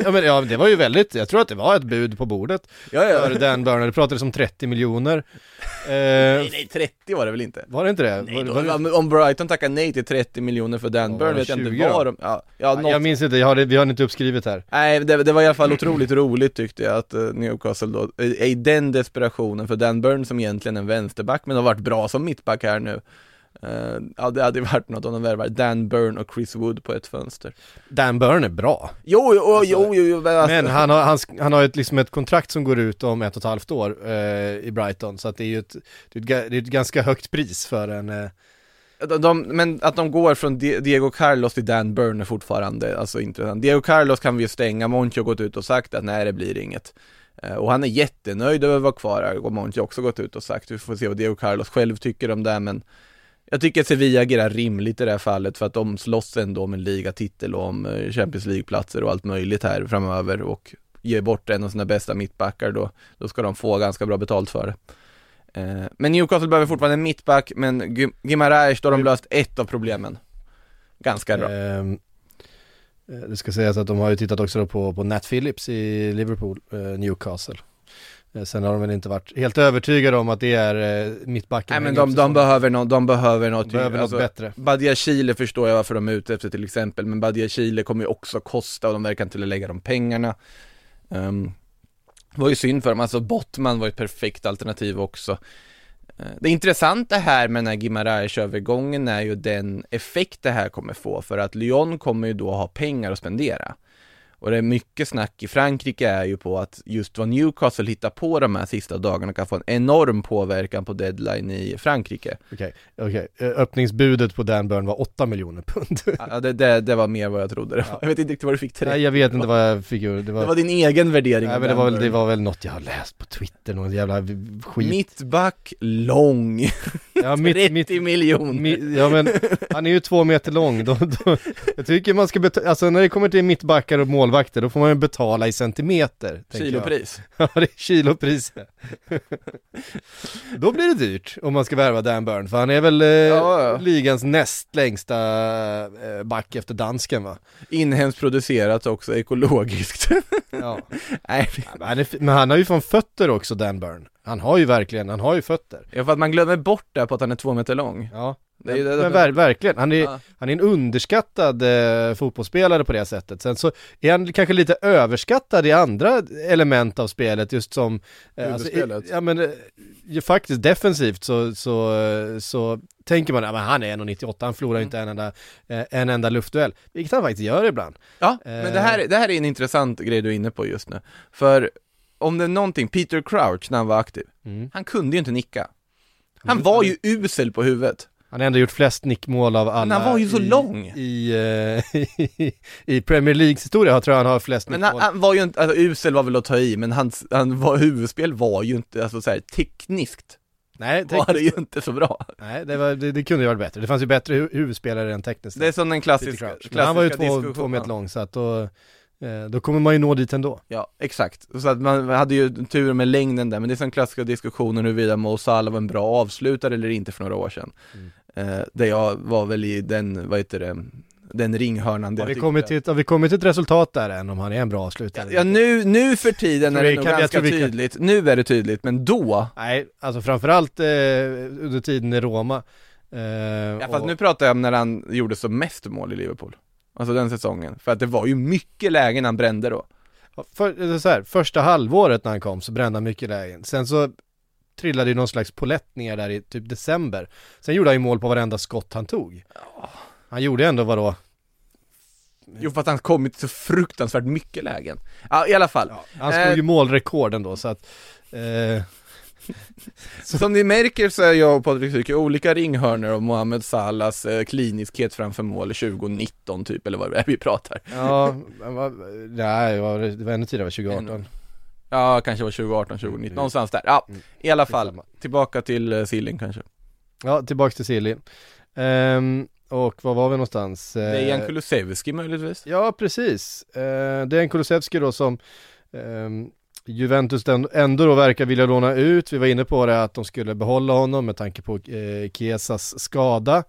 ja, men, ja, det var ju väldigt, jag tror att det var ett bud på bordet Ja, för Dan Burner, det pratades om 30 miljoner. Eh, Nej, nej, 30 var det väl inte? var det inte det? Nej, var, var det, om- Brighton tackar nej till 30 miljoner för Dan Ja, Burn var det vet jag inte 20 då? vad de, ja, ja, något jag minns inte, jag har det, vi har det inte uppskrivet här. Nej, det, det var i alla fall otroligt roligt tyckte jag att eh, Newcastle då, i i den desperationen för Dan Burn som egentligen är en vänsterback men har varit bra som mittback här nu Eh, Ja det hade varit något om de värvar Dan Burn och Chris Wood på ett fönster Dan Burn är bra. Jo, jo, jo, jo, jo men, alltså, Men han har, han, han har ett, liksom ett kontrakt som går ut om ett och ett halvt år eh, i Brighton, så att det är ju ett, det är ett, det är ett ganska högt pris för en eh, de, de, men att de går från Di- Diego Carlos till Dan Burn är fortfarande alltså intressant Diego Carlos kan vi ju stänga, Monchi har gått ut och sagt att nej det blir inget Och han är jättenöjd över att vara kvar här, och Monchi har också gått ut och sagt, vi får se vad Diego Carlos själv tycker om det men Jag tycker att Sevilla agerar rimligt i det här fallet för att de slåss ändå om en ligatitel och om eh, Champions League-platser och allt möjligt här framöver och ger bort en av sina bästa mittbackar då, då ska de få ganska bra betalt för det. Eh, Men Newcastle behöver fortfarande en mittback, men Guimaraes, då har de löst ett av problemen. Ganska bra. Ehm, eh, det ska sägas att de har ju tittat också på, på Nat Phillips i Liverpool, eh, Newcastle. Eh, sen har de väl inte varit helt övertygade om att det är eh, mittbacken. Nej men de, de behöver något, de behöver något, De behöver alltså, något bättre. Badia Chile förstår jag varför de är ute efter till exempel, men Badia Chile kommer ju också kosta och de verkar inte lägga de pengarna um, var ju synd för dem, alltså Bottman var ett perfekt alternativ också Eh, Det intressanta här med den här Gimarais-övergången är ju den effekt det här kommer få, för att Lyon kommer ju då ha pengar att spendera och det är mycket snack i Frankrike är ju på att just vad Newcastle hittar på de här sista dagarna kan få en enorm påverkan på deadline i Frankrike. Okej, okej. Eh, Öppningsbudet på Dan Burn var 8 miljoner pund. (laughs) Ja, det, det, det var mer vad jag trodde det var. Jag vet inte riktigt vad du fick till Nej jag vet inte vad jag fick ur, det var, Det var din egen värdering nej, men det var, väl, det var väl något jag har läst på Twitter, någon jävla skit. Mittback, lång, ja, (laughs) mitt, 30 mitt, miljoner mi- ja men han är ju två meter lång, då, då, jag tycker man ska betala, alltså när det kommer till mittbackar och målvakter då får man ju betala i centimeter. Kilopris (laughs) Ja det är kilopris. Då blir det dyrt om man ska värva Dan Burn, för han är väl eh, Ja, ja. ligans näst längsta eh, back efter dansken va? Inhemskt producerat också, ekologiskt Ja. (laughs) Nej, Men han, är, men han har ju från fötter också Dan Burn. Han har ju verkligen, han har ju fötter. ja, för att man glömmer bort det på att han är två meter lång Ja. Men det- ver, verkligen, han är, Ja. han är en underskattad eh, fotbollsspelare på det sättet. Sen så är han kanske lite överskattad i andra element av spelet, just som... Eh, alltså, i, ja men, eh, ju faktiskt defensivt så, så, eh, så tänker man, ja men han är 1,98, han förlorar Mm. inte en enda, eh, en enda luftduell. Vilket han faktiskt gör ibland. Ja, men det här, det här är en intressant grej du är inne på just nu För om det är någonting, Peter Crouch när han var aktiv, Mm. han kunde ju inte nicka Han var ju usel på huvudet Han har ändå gjort flest nickmål av alla han var ju så i, lång. I, eh, (laughs) i Premier Leagues historia jag tror jag han har flest Men nickmål. han, han var ju inte, alltså usel var väl att ta i, men hans, han var, huvudspel var ju inte, alltså så här, tekniskt Nej, var det tekniskt, ju inte så bra nej det, var, det, det kunde ju varit bättre. Det fanns ju bättre hu- huvudspelare än tekniskt. Det är som den klassiska. Men klassiska han var ju två, två meter lång så att då, eh, då kommer man ju nå dit ändå. Ja, exakt. Så att man hade ju tur med längden där, men det är som klassiska diskussioner huruvida Mo Salah var en bra avslutare eller inte för några år sedan. Eh, där jag var väl i den, vad heter det, den ringhörnan Har vi, kommit till, har vi kommit till ett resultat där än om han är en bra avslutare? Ja nu, nu för tiden är det nog ganska kan- tydligt, nu är det tydligt, men då, Nej, alltså framförallt eh, under tiden i Roma. Eh, Ja fast och- nu pratar jag om när han gjorde som mest mål i Liverpool. Alltså den säsongen, för att det var ju mycket lägen han brände då. Ja, För, så här, första halvåret när han kom så brände han mycket lägen. Sen så trillade ju någon slags polett ner där i typ december. Sen gjorde han ju mål på varenda skott han tog. Han gjorde ändå vadå? Jo för att han kommit så fruktansvärt mycket lägen Ja i alla fall Han slog Eh. ju målrekord ändå så att eh, (laughs) Som ni märker så är jag och Patrik Syke olika ringhörnor om Mohamed Salahs eh, kliniskhet framför mål 2019 typ, eller vad det är vi pratar Ja, nej, det var ännu tidigare, 2018. Ja, kanske var 2018, 2019, någonstans där. Ja, i alla fall, tillbaka till eh, Silling kanske. Ja, tillbaks till Silly. Ehm, och var var vi någonstans? Eh, Dejan Kulusevski möjligtvis. Ja, precis. Eh, Dejan Kulusevski då som ehm, Juventus ändå, då verkar vilja låna ut. Vi var inne på det att de skulle behålla honom med tanke på eh, Chiesas skada.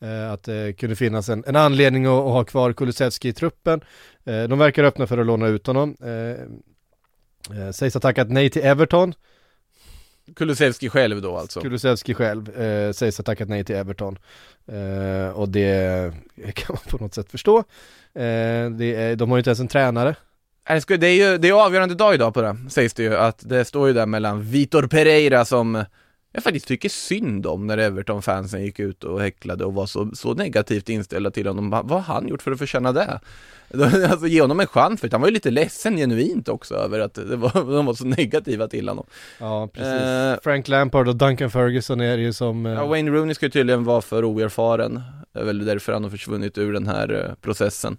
Eh, att det kunde finnas en, en anledning att, att ha kvar Kulusevski i truppen. Eh, de verkar öppna för att låna ut honom. Eh, eh, sägs ha tackat nej till Everton. Kulusevski själv då alltså. Kulusevski själv eh, sägs ha tackat nej till Everton. Eh, och det kan man på något sätt förstå. Eh, är, de har ju inte ens en tränare. Det är ju, det är avgörande dag idag på det, sägs det ju, att det står ju där mellan Vitor Pereira som jag faktiskt tycker synd om när Everton-fansen gick ut och häcklade och var så, så negativt inställda till honom. Vad har han gjort för att förtjäna det? (laughs) Alltså ge honom en chans, för han var ju lite ledsen genuint också över att det var, (laughs) de var så negativa till honom. Ja, precis. Eh, Frank Lampard och Duncan Ferguson är det ju som... eh, Ja, Wayne Rooney ska ju tydligen vara för oerfaren. Det är väl därför han har försvunnit ur den här eh, processen.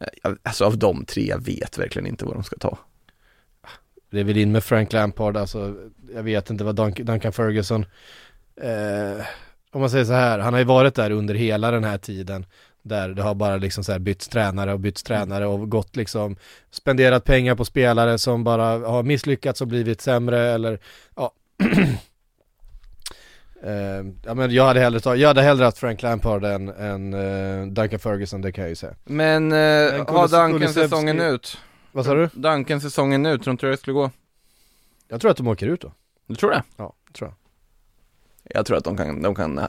Eh, Alltså av de tre, jag vet verkligen inte vad de ska ta. Det är väl in med Frank Lampard, alltså jag vet inte vad Dun- Duncan Ferguson eh, Om man säger så här, han har ju varit där under hela den här tiden Där det har bara liksom så här bytts tränare och bytts tränare och gått liksom Spenderat pengar på spelare som bara har misslyckats och blivit sämre eller ja (clears throat) Eh, ja men jag hade hellre tagit, jag hade hellre haft Frank Lampard än, än eh, Duncan Ferguson, det kan jag ju säga Men, Men har Duncan säsongen ut? Vad sa du? Duncan säsongen ut, tror inte det skulle gå? Jag tror att de åker ut då Du tror det? Ja, tror jag Jag tror att de kan, de kan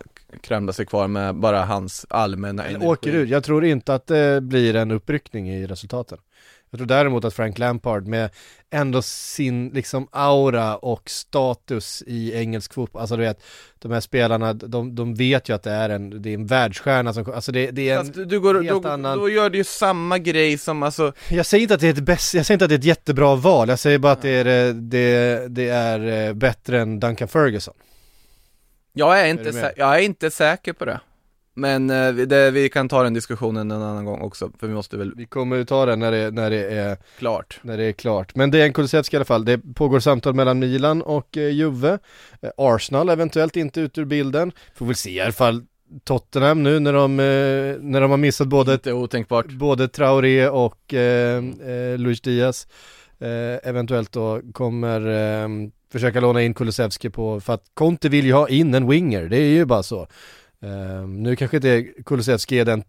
krämda sig kvar med bara hans allmänna energi. åker ut. Jag tror inte att det blir en uppryckning i resultaten. Jag tror däremot att Frank Lampard med ändå sin liksom aura och status i engelsk fotboll, alltså du vet, de här spelarna, de, de vet ju att det är en, det är en världsstjärna som, alltså det, det är en du, du går, helt då, annan... då gör du ju samma grej som alltså Jag säger inte att det är ett bäst, jag säger inte att det är ett jättebra val, jag säger bara att det är, eh, det, det är eh, bättre än Duncan Ferguson. Jag är Är inte, sä- jag är inte säker på det Men eh, vi- det, vi kan ta den diskussionen en annan gång också, för vi måste väl Vi kommer ju ta det när det, när det är klart när det är klart. Men det är en Kulusevski i alla fall. Det pågår samtal mellan Milan och eh, Juve. Eh, Arsenal eventuellt inte ut ur bilden. Får väl se i alla fall Tottenham nu när de, eh, när de har missat både, Inte otänkbart både Traoré och eh, eh, Luis Diaz. Eventuellt då kommer försöka låna in Kulusevski på, för att Conte vill ju ha in en winger, det är ju bara så. Eh, nu kanske inte Kulusevski är den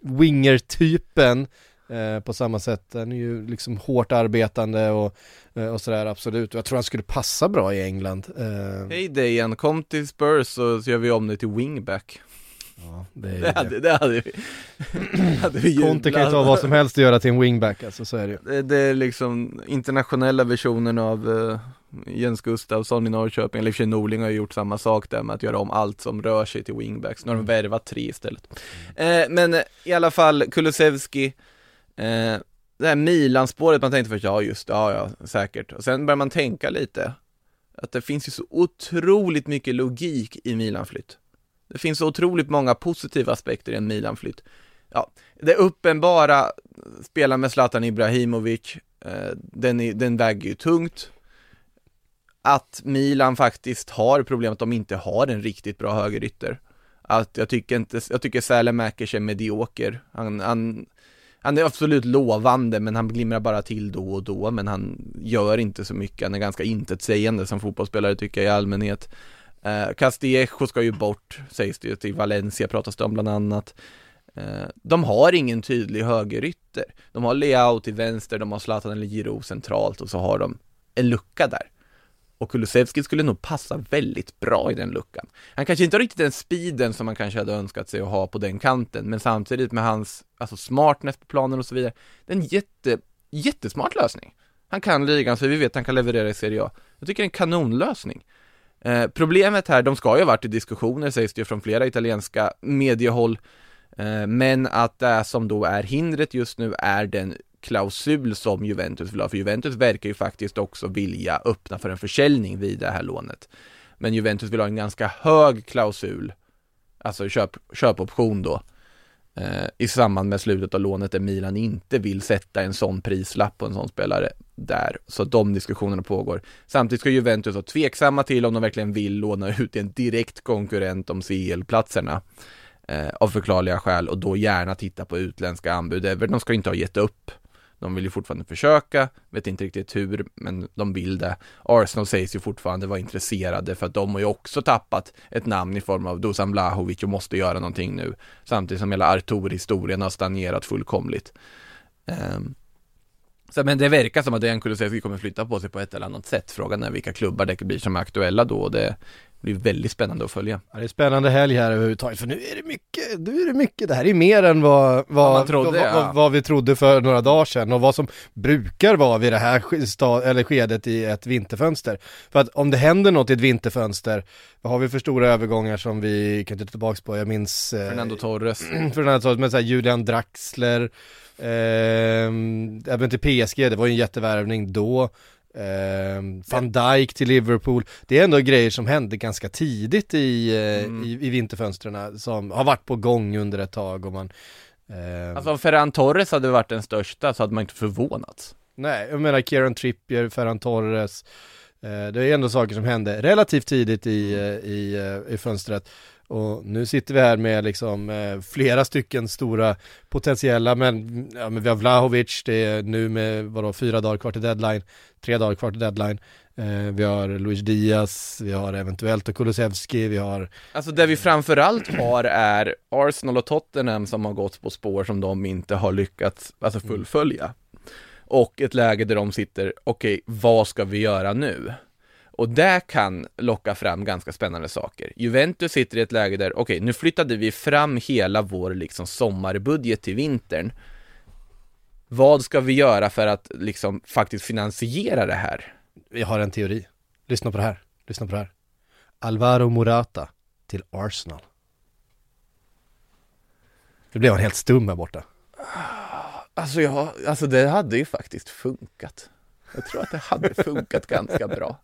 winger-typen eh, på samma sätt. Han är ju liksom hårt arbetande och, eh, och sådär absolut. Och jag tror han skulle passa bra i England. Eh, Hej Dejan, kom till Spurs så gör vi om det till wingback ja, det Det hade, det hade vi hade vi Conte kan ju ta vad som helst att göra till en wingback alltså, så är det ju. det, det är liksom internationella versionen av uh, Jens Gustafsson i Norrköping, eller i och för sig Norling har ju gjort samma sak där med att göra om allt som rör sig till wingbacks, nu har de värvat tre istället. Eh, Men eh, i alla fall, Kulusevski eh, Det här Milan-spåret, man tänkte först, ja just ja ja, säkert. Och sen börjar man tänka lite Att det finns ju så otroligt mycket logik i Milan-flytt. Det finns så otroligt många positiva aspekter i en Milan-flytt. Ja, det uppenbara, spela med Zlatan Ibrahimovic, eh, den, är, den väger ju tungt att Milan faktiskt har problem att de inte har en riktigt bra högerytter. Att jag tycker inte, jag tycker Sälemäkers är medioker. Han, han, han är absolut lovande men han glimrar bara till då och då men han gör inte så mycket, han är ganska intetsägande som fotbollsspelare tycker jag i allmänhet. Eh, Castillejo ska ju bort, sägs det ju, till Valencia pratas det om bland annat. Eh, De har ingen tydlig högerytter. De har Leao till vänster, de har Zlatan eller Giroud centralt och så har de en lucka där. Och Kulusevski skulle nog passa väldigt bra i den luckan. Han kanske inte har riktigt den speeden som man kanske hade önskat sig att ha på den kanten, men samtidigt med hans, alltså smartness på planen och så vidare. Det är en jätte, jättesmart lösning. Han kan ligan, så vi vet att han kan leverera i Serie A. Jag tycker det är en kanonlösning. Eh, problemet här, de ska ju ha varit i diskussioner sägs det ju från flera italienska mediehåll, eh, men att det som då är hindret just nu är den klausul som Juventus vill ha, för Juventus verkar ju faktiskt också vilja öppna för en försäljning vid det här lånet. Men Juventus vill ha en ganska hög klausul, alltså köp, köpoption då, eh, i samband med slutet av lånet där Milan inte vill sätta en sån prislapp på en sån spelare där. Så de diskussionerna pågår. Samtidigt ska Juventus vara tveksamma till om de verkligen vill låna ut en direkt konkurrent om CL-platserna. Eh, av förklarliga skäl och då gärna titta på utländska anbud. De ska inte ha gett upp. De vill ju fortfarande försöka, vet inte riktigt hur, men de vill det. Arsenal sägs ju fortfarande vara intresserade för att de har ju också tappat ett namn i form av Dusan Blahovic och måste göra någonting nu. Samtidigt som hela Artur-historien har stagnerat fullkomligt. Um, så, men det verkar som att Dejan Kulusevski kommer flytta på sig på ett eller annat sätt. Frågan är vilka klubbar det blir som är aktuella då och det blir väldigt spännande att följa. Ja, det är spännande helg här överhuvudtaget, för nu är det mycket, nu är det mycket, det här är mer än vad, vad, trodde, vad, ja. vad, vad, vi trodde för några dagar sedan och vad som brukar vara vid det här sk- eller skedet i ett vinterfönster. För att om det händer något i ett vinterfönster, vad har vi för stora övergångar som vi kan inte tillbaka på, jag minns eh, Fernando Torres. (clears throat) Fernando Torres, men såhär Julian Draxler, även till PSG, det var ju en jättevärvning då. Eh, Van Dijk till Liverpool, det är ändå grejer som hände ganska tidigt i, eh, Mm. i, i vinterfönstren som har varit på gång under ett tag och man eh, Alltså om Ferran Torres hade varit den största så hade man inte förvånats. Nej, jag menar Kieran Trippier, Ferran Torres eh, Det är ändå saker som hände relativt tidigt i, eh, i, eh, i fönstret och nu sitter vi här med liksom eh, flera stycken stora potentiella, men, ja, men vi har Vlahovic, det är nu med vadå, fyra dagar kvar till deadline, tre dagar kvar till deadline. Eh, vi har Luis Diaz, vi har eventuellt Kulusevski, vi har Alltså det vi framförallt har är Arsenal och Tottenham som har gått på spår som de inte har lyckats alltså fullfölja. Och ett läge där de sitter, okej, vad ska vi göra nu? Och det kan locka fram ganska spännande saker. Juventus sitter i ett läge där, okej, nu flyttade vi fram hela vår liksom sommarbudget till vintern. Vad ska vi göra för att liksom faktiskt finansiera det här? Vi har en teori. Lyssna på det här. Lyssna på det här. Alvaro Morata till Arsenal. Det blev han helt stum här borta. Alltså, ja, alltså det hade ju faktiskt funkat. Jag tror att det hade funkat ganska bra.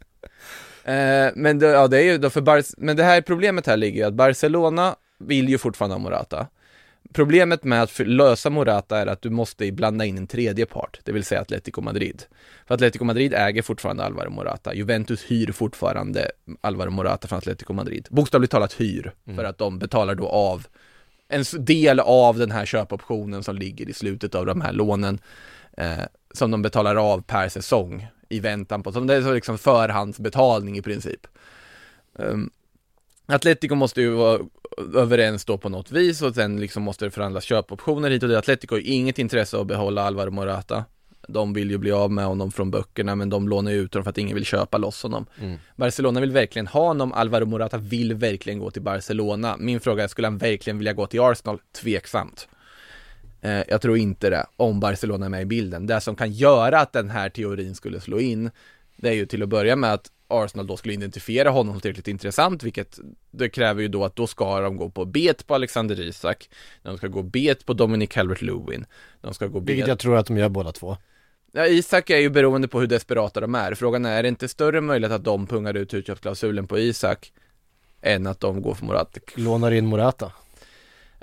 Eh, men det, ja, det är ju då för Bar- men det här problemet här ligger ju att Barcelona vill ju fortfarande ha Morata. Problemet med att lösa Morata är att du måste blanda in en tredje part, det vill säga Atletico Madrid. För Atletico Madrid äger fortfarande Alvaro Morata, Juventus hyr fortfarande Alvaro Morata från Atletico Madrid. Bokstavligt talat hyr, för att de betalar då av en del av den här köpoptionen som ligger i slutet av de här lånen eh, som de betalar av per säsong i väntan på, som det är så liksom förhandsbetalning i princip. Um, Atletico måste ju vara överens då på något vis och sen liksom måste det förhandlas köpoptioner hit och dit. Atletico har ju inget intresse av att behålla Alvaro Morata. De vill ju bli av med honom från böckerna men de lånar ju ut honom för att ingen vill köpa loss honom. Barcelona vill verkligen ha honom, Alvaro Morata vill verkligen gå till Barcelona. Min fråga är, skulle han verkligen vilja gå till Arsenal? Tveksamt. Eh, jag tror inte det, om Barcelona är med i bilden. Det som kan göra att den här teorin skulle slå in, det är ju till att börja med att Arsenal då skulle identifiera honom som tillräckligt intressant, vilket det kräver ju då att då ska de gå på bet på Alexander Isak, de ska gå bet på Dominic Calvert-Lewin, de ska gå bet Vilket jag tror att de gör båda två. Ja, Isak är ju beroende på hur desperata de är. Frågan är, är det inte större möjlighet att de pungar ut utköpsklausulen på Isak än att de går för Morata? Lånar in Morata.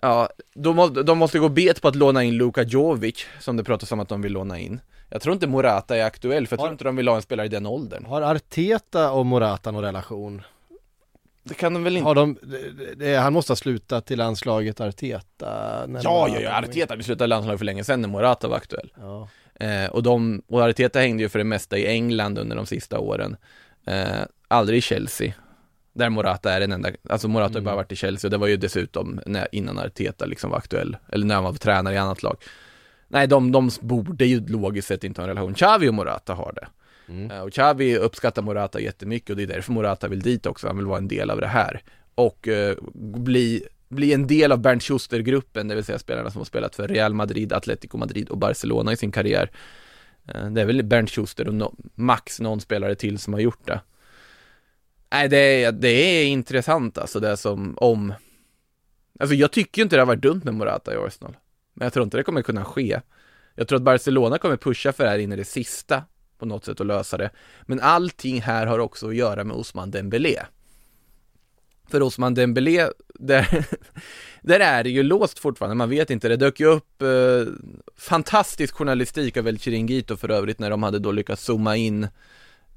Ja, de, de måste gå bet på att låna in Luka Jovic, som det pratas om att de vill låna in. Jag tror inte Morata är aktuell, för jag tror Har- inte de vill ha en spelare i den åldern. Har Arteta och Morata någon relation? Det kan de väl inte? Har de, det, det, han måste ha slutat till landslaget Arteta? när Ja, ja, ja. Arteta, vi slutade landslaget för länge sedan när Morata var aktuell. Ja. Eh, och, de, och Arteta hängde ju för det mesta i England under de sista åren. Eh, aldrig i Chelsea. Där Morata är den enda, alltså Morata har bara varit i Chelsea och det var ju dessutom när, innan Arteta liksom var aktuell, eller när han var tränare i annat lag. Nej, de, de borde ju logiskt sett inte ha en relation. Xavi och Morata har det. Mm. Eh, Och Xavi uppskattar Morata jättemycket och det är därför Morata vill dit också, han vill vara en del av det här. Och eh, bli, bli en del av Bernt Schuster-gruppen, det vill säga spelarna som har spelat för Real Madrid, Atletico Madrid och Barcelona i sin karriär. Eh, det är väl Bernt Schuster och no, max någon spelare till som har gjort det. Nej, det är, det är intressant alltså det som om Alltså jag tycker inte det har varit dumt med Morata i Arsenal. Men jag tror inte det kommer kunna ske. Jag tror att Barcelona kommer pusha för det här in i det sista på något sätt och lösa det. Men allting här har också att göra med Osman Dembélé. För Osman Dembélé, där, (laughs) där är det ju låst fortfarande, man vet inte. Det dök ju upp eh, fantastisk journalistik av El Chiringuito för övrigt när de hade då lyckats zooma in,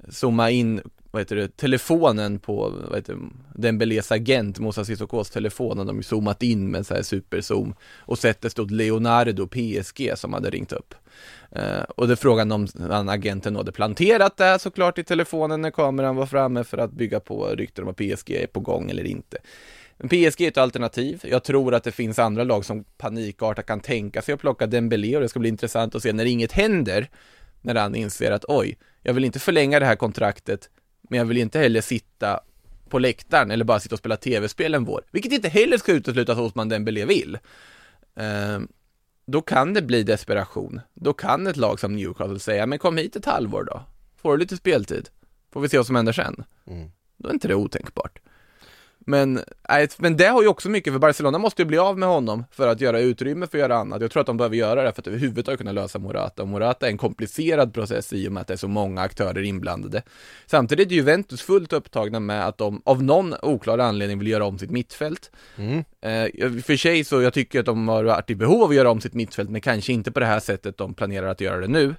zooma in vad heter det, telefonen på, vad heter det, Dembélés agent, Moussa Sissokos telefon, och de har zoomat in med så här superzoom och sett det stod Leonardo PSG som hade ringt upp. Uh, och det frågan om han, agenten hade planterat det såklart i telefonen när kameran var framme för att bygga på rykten om att PSG är på gång eller inte. Men PSG är ett alternativ. Jag tror att det finns andra lag som panikartat kan tänka sig att plocka Dembélé och det ska bli intressant att se när inget händer, när han inser att oj, jag vill inte förlänga det här kontraktet men jag vill inte heller sitta på läktaren eller bara sitta och spela tv-spel en vår, vilket inte heller ska uteslutas hos man Dembélé vill. Eh, då kan det bli desperation. Då kan ett lag som Newcastle säga, men kom hit ett halvår då. Får du lite speltid. Får vi se vad som händer sen. Mm. Då är inte det otänkbart. Men, men det har ju också mycket, för Barcelona måste ju bli av med honom för att göra utrymme för att göra annat. Jag tror att de behöver göra det för att överhuvudtaget kunna lösa Morata. Och Morata är en komplicerad process i och med att det är så många aktörer inblandade. Samtidigt är Juventus fullt upptagna med att de av någon oklar anledning vill göra om sitt mittfält. Mm. Eh, för sig så jag tycker att de har varit i behov av att göra om sitt mittfält, men kanske inte på det här sättet de planerar att göra det nu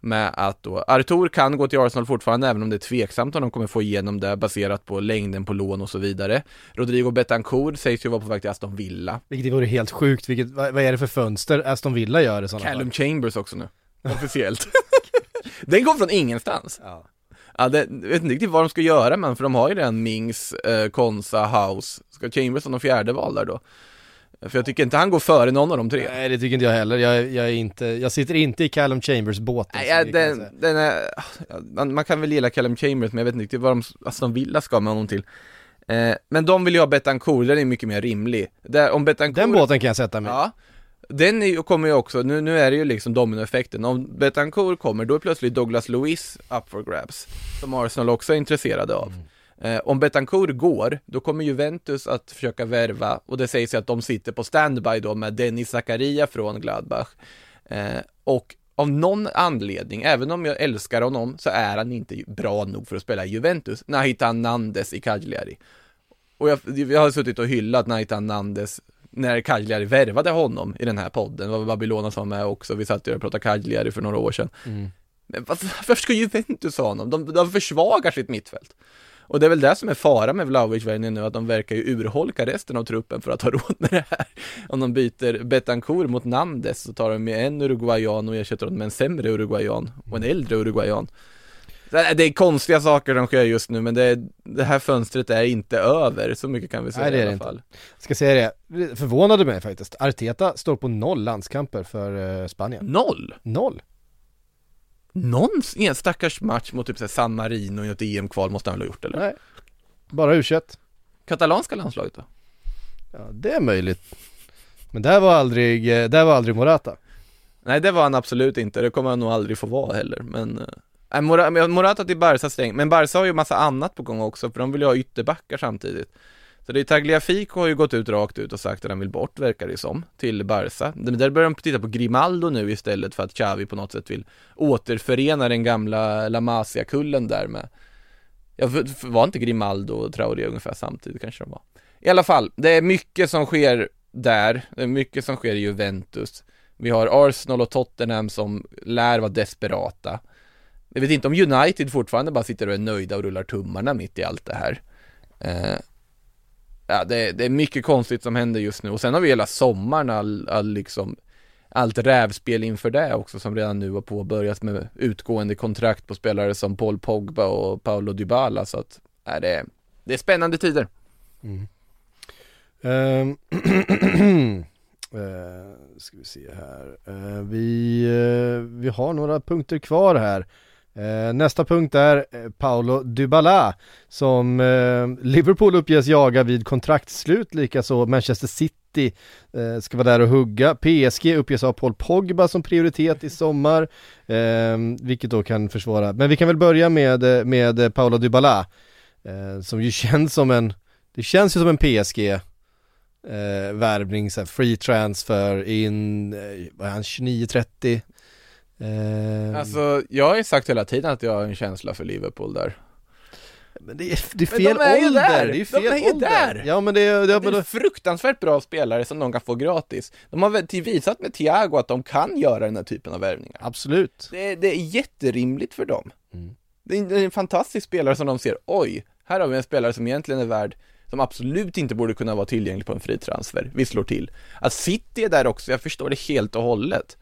med att då Artur kan gå till Arsenal fortfarande även om det är tveksamt om de kommer få igenom det baserat på längden på lån och så vidare. Rodrigo Betancourt sägs ju vara på väg till Aston Villa. Vilket vore helt sjukt, Vilket, vad, vad är det för fönster Aston Villa gör i sådana Callum fall? Chambers också nu, (laughs) officiellt. (laughs) Den kom från ingenstans. Ja. Ja, det, jag vet inte riktigt vad de ska göra men för de har ju redan Mings, eh, Konsa, House. Ska Chambers som de fjärde val där då? För jag tycker inte han går före någon av de tre. Nej det tycker inte jag heller, jag, jag är inte, jag sitter inte i Callum Chambers båten Nej, jag den, den är, man, man kan väl gilla Callum Chambers men jag vet inte riktigt vad de, Aston Villa ska med honom till. Eh, men de vill ju ha Betancourt, den är mycket mer rimlig. Där, om Betancourt, Den båten kan jag sätta mig Ja, den är, kommer ju också, nu, nu är det ju liksom dominoeffekten. Om Betancourt kommer, då är plötsligt Douglas Lewis up for grabs. Som Arsenal också är intresserade av. Eh, om Betancourt går, då kommer Juventus att försöka värva, och det sägs ju att de sitter på standby då med Dennis Zakaria från Gladbach. Eh, och av någon anledning, även om jag älskar honom, så är han inte bra nog för att spela i Juventus. Nahitan Nandes i Cagliari. Och jag, jag har suttit och hyllat Nahitan Nandes när Cagliari värvade honom i den här podden, det var Babylona som var med också, vi satt ju och pratade Cagliari för några år sedan. Mm. Men varför, varför ska Juventus ha honom? De, de försvagar sitt mittfält. Och det är väl det som är fara med Vlahovic-värvningen nu, att de verkar ju urholka resten av truppen för att ha (laughs) råd med det här. Om de byter Betancourt mot Nandes så tar de med en uruguayan och ersätter honom med en sämre uruguayan och en äldre uruguayan. Det är- konstiga saker de sker just nu, men det, det här fönstret är inte över, så mycket kan vi säga Nej, det är i alla inte. fall. Ska säga det, det förvånade mig faktiskt. Arteta står på noll landskamper för eh, Spanien. Noll! Noll? Någon en stackars match mot typ så här San Marino i ett EM-kval måste han väl ha gjort eller? Nej. Bara u Katalanska landslaget då? Ja, det är möjligt. Men där var aldrig, eh, där var aldrig Morata. Nej det var han absolut inte, det kommer han nog aldrig få vara heller, men äh, Morata till Barca stäng, men Barca har ju massa annat på gång också, för de vill ju ha ytterbackar samtidigt. Så det är Tagliafico har ju gått ut rakt ut och sagt att han vill bort, verkar det ju som, till Barca. Där börjar de titta på Grimaldo nu istället för att Xavi på något sätt vill återförena den gamla La Masia-kullen där med Ja, var inte Grimaldo och Traoré ungefär samtidigt kanske de var? I alla fall, det är mycket som sker där, det är mycket som sker i Juventus. Vi har Arsenal och Tottenham som lär vara desperata. Jag vet inte om United fortfarande bara sitter och är nöjda och rullar tummarna mitt i allt det här. Eh, Ja, det, det är mycket konstigt som händer just nu och sen har vi hela sommaren all, all liksom allt rävspel inför det också som redan nu har påbörjats med utgående kontrakt på spelare som Paul Pogba och Paolo Dybala så att, är det, det är spännande tider. Mm. Ehm, uh, (clears throat) ska vi se här. Uh, vi, uh, vi har några punkter kvar här. Eh, nästa punkt är eh, Paolo Dybala som eh, Liverpool uppges jaga vid kontraktslut, likaså Manchester City eh, ska vara där och hugga. PSG uppges ha Paul Pogba som prioritet i sommar, eh, vilket då kan försvåra. Men vi kan väl börja med, eh, med eh, Paolo Dybala, eh, som ju (laughs) känns som en, det känns ju som en PSG eh, värvning, såhär free transfer in, eh, vad är han, 29-30? Eh, Alltså, jag har ju sagt hela tiden att jag har en känsla för Liverpool där. men det är, det är Men fel de är ålder, där! det är ju De fel är ju ålder! där! Ja men det är, det, Det men är då, fruktansvärt bra spelare som de kan få gratis. De har visat med Thiago att de kan göra den här typen av värvningar. absolut. Det är, det är jätterimligt för dem. Mm. Det, är, det är en fantastisk spelare som de ser, oj, här har vi en spelare som egentligen är värd, som absolut inte borde kunna vara tillgänglig på en fri transfer. Vi slår till. Att City är där också, jag förstår det helt och hållet.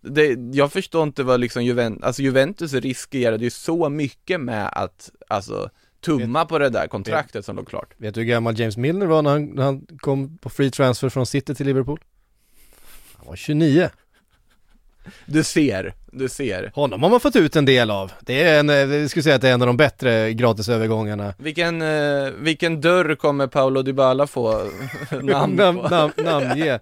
Det, jag förstår inte vad liksom Juventus, alltså Juventus riskerade ju så mycket med att, alltså, tumma på det där kontraktet som låg klart. Vet du hur gammal James Milner var när han, när han kom på free transfer från City till Liverpool? Han var 29. Du ser, du ser. Honom har man fått ut en del av. Det är en, eh, jag skulle säga att det är en av de bättre gratisövergångarna. Vilken, eh, vilken dörr kommer Paolo Dybala få (laughs) namn på? Nam, nam, namnge.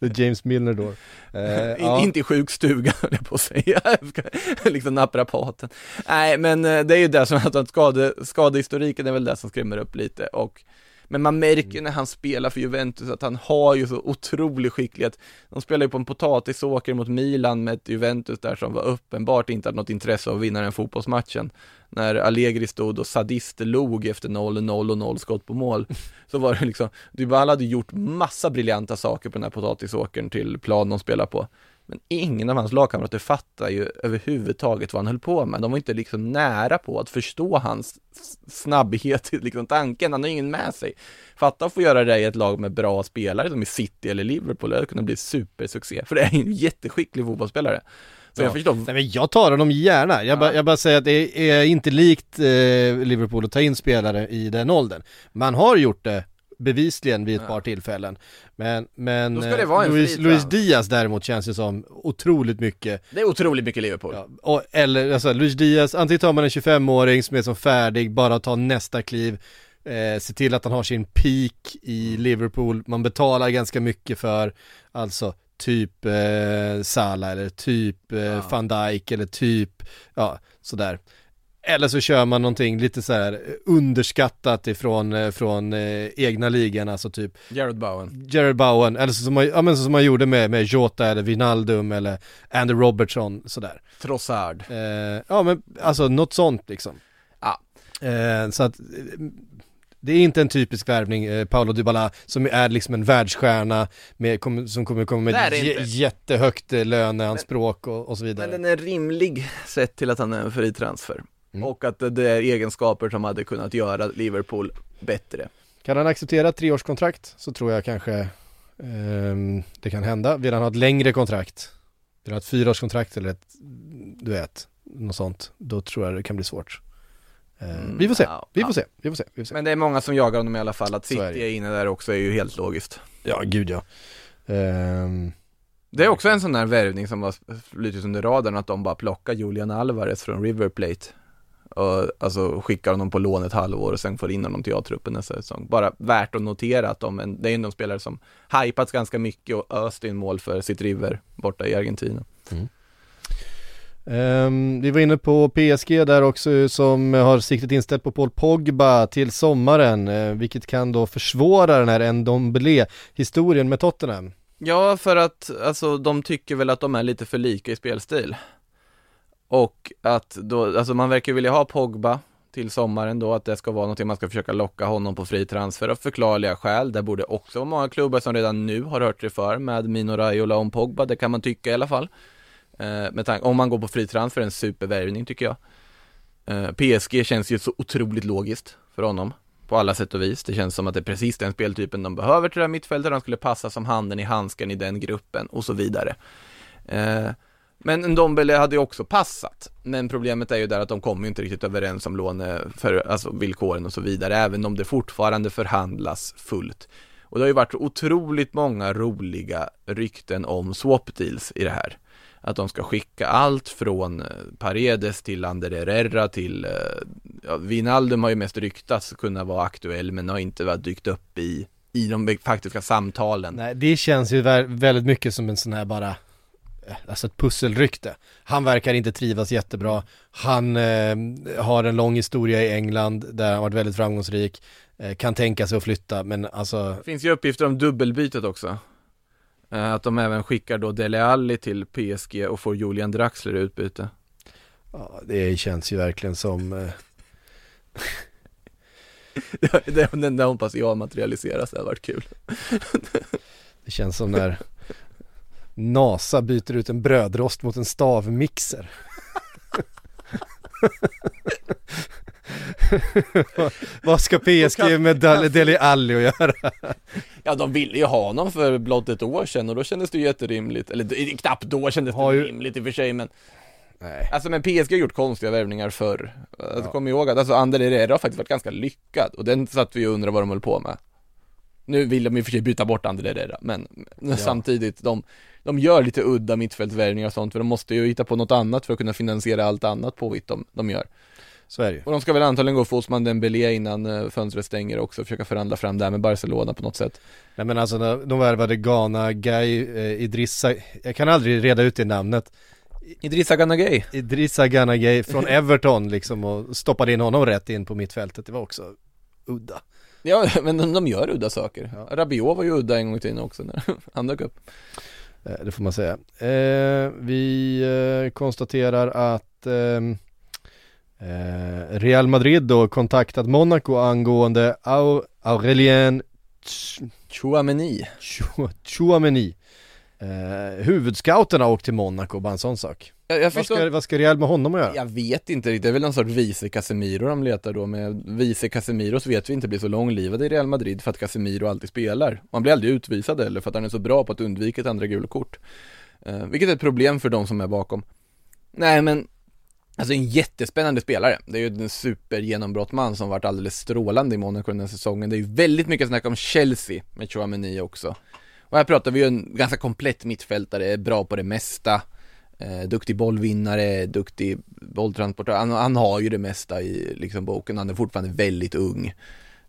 The James Milner då. Eh, (laughs) In, ja. Inte i sjukstugan höll jag på att säga, (laughs) liksom naprapaten. Nej men eh, det är ju det som att skade, skadehistoriken är väl det som skrämmer upp lite och men man märker när han spelar för Juventus att han har ju så otrolig skicklighet. De spelar ju på en potatisåker mot Milan med ett Juventus där som var uppenbart inte hade något intresse av att vinna den fotbollsmatchen. När Allegri stod och sadistlog efter 0-0 och 0 skott på mål. (laughs) Så var det liksom, Dybala hade gjort massa briljanta saker på den här potatisåkern till plan de spelar på. Men ingen av hans lagkamrater fattar ju överhuvudtaget vad han höll på med. De var inte liksom nära på att förstå hans snabbhet i (laughs) liksom tanken. Han har ingen med sig. Fatta att få göra det i ett lag med bra spelare som i City eller Liverpool. Det hade kunnat bli supersuccé. För det är en jätteskicklig fotbollsspelare. Så jag Ja. förstår. Nej men jag tar honom gärna, jag, Ja. bara, jag bara säger att det är inte likt eh, Liverpool att ta in spelare i den åldern. Man har gjort det bevisligen vid ett Ja. par tillfällen. Men, men Då ska det eh, vara en Luis, Luis. Diaz däremot känns ju som otroligt mycket Det är otroligt mycket Liverpool. Ja, och, eller alltså Luis Diaz, antingen tar man en 25-åring som är som färdig, bara ta nästa kliv, eh, se till att han har sin peak i Liverpool, man betalar ganska mycket för, alltså typ eh, Salah eller typ eh, Ja. van Dijk eller typ, ja sådär. Eller så kör man någonting lite så här underskattat ifrån eh, från eh, egna ligan, alltså typ Jared Bowen. Jared Bowen, eller så som man, ja, men så som man gjorde med, med Jota eller Vinaldum eller Andy Robertson sådär. Trossard. Eh, ja men alltså något sånt liksom. Ja. Eh, så att eh, det är inte en typisk värvning, eh, Paolo Dybala, som är liksom en världsstjärna med, som kommer komma med jättehögt eh, löneanspråk och, och så vidare. Men den är rimlig sett till att han är en fri transfer. Mm. Och att det är egenskaper som hade kunnat göra Liverpool bättre. Kan han acceptera ett treårskontrakt så tror jag kanske ehm, det kan hända. Vill han ha ett längre kontrakt, vill han ha ett fyraårskontrakt eller ett, du vet, något sånt, då tror jag det kan bli svårt. Eh, Mm, vi får se, vi ja. får se, vi får se, vi får se. Men det är många som jagar honom i alla fall, att är City det. är inne där också är ju helt logiskt. Ja, gud ja. Ehm, Det är också en sån där värvning som har flutit under radarn, att de bara plockar Julian Alvarez från River Plate. Och alltså skickar honom på lån ett halvår och sen får in honom till A-truppen nästa säsong. Bara värt att notera att de, det är en av de spelare som hypats ganska mycket och öst in mål för sitt River borta i Argentina. ehm, vi var inne på PSG där också som har siktet inställt på Paul Pogba till sommaren, eh, vilket kan då försvåra den här Ndombele-historien med Tottenham. Ja, för att alltså de tycker väl att de är lite för lika i spelstil. Och att då, alltså man verkar vilja ha Pogba till sommaren då, att det ska vara någonting man ska försöka locka honom på fri transfer av förklarliga skäl. Det borde också vara många klubbar som redan nu har hört sig för med Mino Raiola om Pogba, det kan man tycka i alla fall. Eh, med tanke, om man går på fri transfer, en supervärvning tycker jag. Eh, PSG känns ju så otroligt logiskt för honom på alla sätt och vis. Det känns som att det är precis den speltypen de behöver till det här mittfältet. Han skulle passa som handen i handsken i den gruppen och så vidare. Eh, men Ndombele hade ju också passat. Men problemet är ju där att de kommer ju inte riktigt överens om låne för, alltså villkoren och så vidare, även om det fortfarande förhandlas fullt. Och det har ju varit otroligt många roliga rykten om swap deals i det här. att de ska skicka allt från eh, Paredes till Ander Herrera till eh, ja, Vinaldum har ju mest ryktats kunna vara aktuell men har inte varit dykt upp i, i de faktiska samtalen. Nej, det känns ju väldigt mycket som en sån här bara, alltså ett pusselrykte. Han verkar inte trivas jättebra. Han eh, har en lång historia i England där han varit väldigt framgångsrik. Eh, kan tänka sig att flytta, men alltså, Det finns ju uppgifter om dubbelbytet också. Eh, Att de även skickar då Dele Alli till PSG och får Julian Draxler i utbyte. ja, det känns ju verkligen som eh, (laughs) Det- Den där hoppas jag materialiseras, det hade varit kul. (laughs) Det känns som när NASA byter ut en brödrost mot en stavmixer. (laughs) Vad- ska PSG med Dele Alli att göra? Ja, de ville ju ha honom för blott ett år sedan och då kändes det ju jätterimligt. Eller knappt då kändes det ju- rimligt i och för sig, men Nej. Alltså men PSG har gjort konstiga värvningar förr. Alltså, Kom ihåg att alltså Ander Herrera har faktiskt varit ganska lyckad och den satt vi och undrade vad de höll på med. Nu vill de i och för sig byta bort Ander Herrera, men samtidigt, de, de gör lite udda mittfältsvärvningar och sånt, för de måste ju hitta på något annat för att kunna finansiera allt annat påvitt de, de gör. Så är det ju. Och de ska väl antagligen gå för Osman Dembélé innan eh, fönstret stänger också, försöka förhandla fram det här med Barcelona på något sätt. Nej men alltså när de värvade Ghana, Guy, eh, Idrissa, jag kan aldrig reda ut det namnet. Idrissa Gana Gueye. Idrissa Gana Gueye från (laughs) Everton liksom och stoppade in honom rätt in på mittfältet. Det var också udda. Ja, (laughs) men de, de gör udda saker. Rabiot var ju udda en gång i tiden också när (laughs) han dök upp. Eh, Det får man säga. Eh, vi eh, konstaterar att ehm, eh, Real Madrid då kontaktat Monaco angående Au- Aurelien Ch- Chouameni. Chou- Chouameni. Eh, huvudscouten har åkt till Monaco, bara en sån sak. Jag, jag Vad förstår ska, vad ska Real med honom att göra? Jag vet inte riktigt, det är väl någon sorts vice Casemiro de letar då med Vice Casemiros vet vi inte blir så långlivade i Real Madrid för att Casemiro alltid spelar. Och han blir aldrig utvisad heller för att han är så bra på att undvika ett andra gula kort. Eh, vilket är ett problem för de som är bakom. Nej men, alltså en jättespännande spelare. Det är ju en supergenombrottman som varit alldeles strålande i Monaco den här säsongen. Det är ju väldigt mycket snack om Chelsea med Chouameni också. Och här pratar vi ju en ganska komplett mittfältare, bra på det mesta. Eh, duktig bollvinnare, duktig bolltransportör. Han, han har ju det mesta i liksom boken. Han är fortfarande väldigt ung.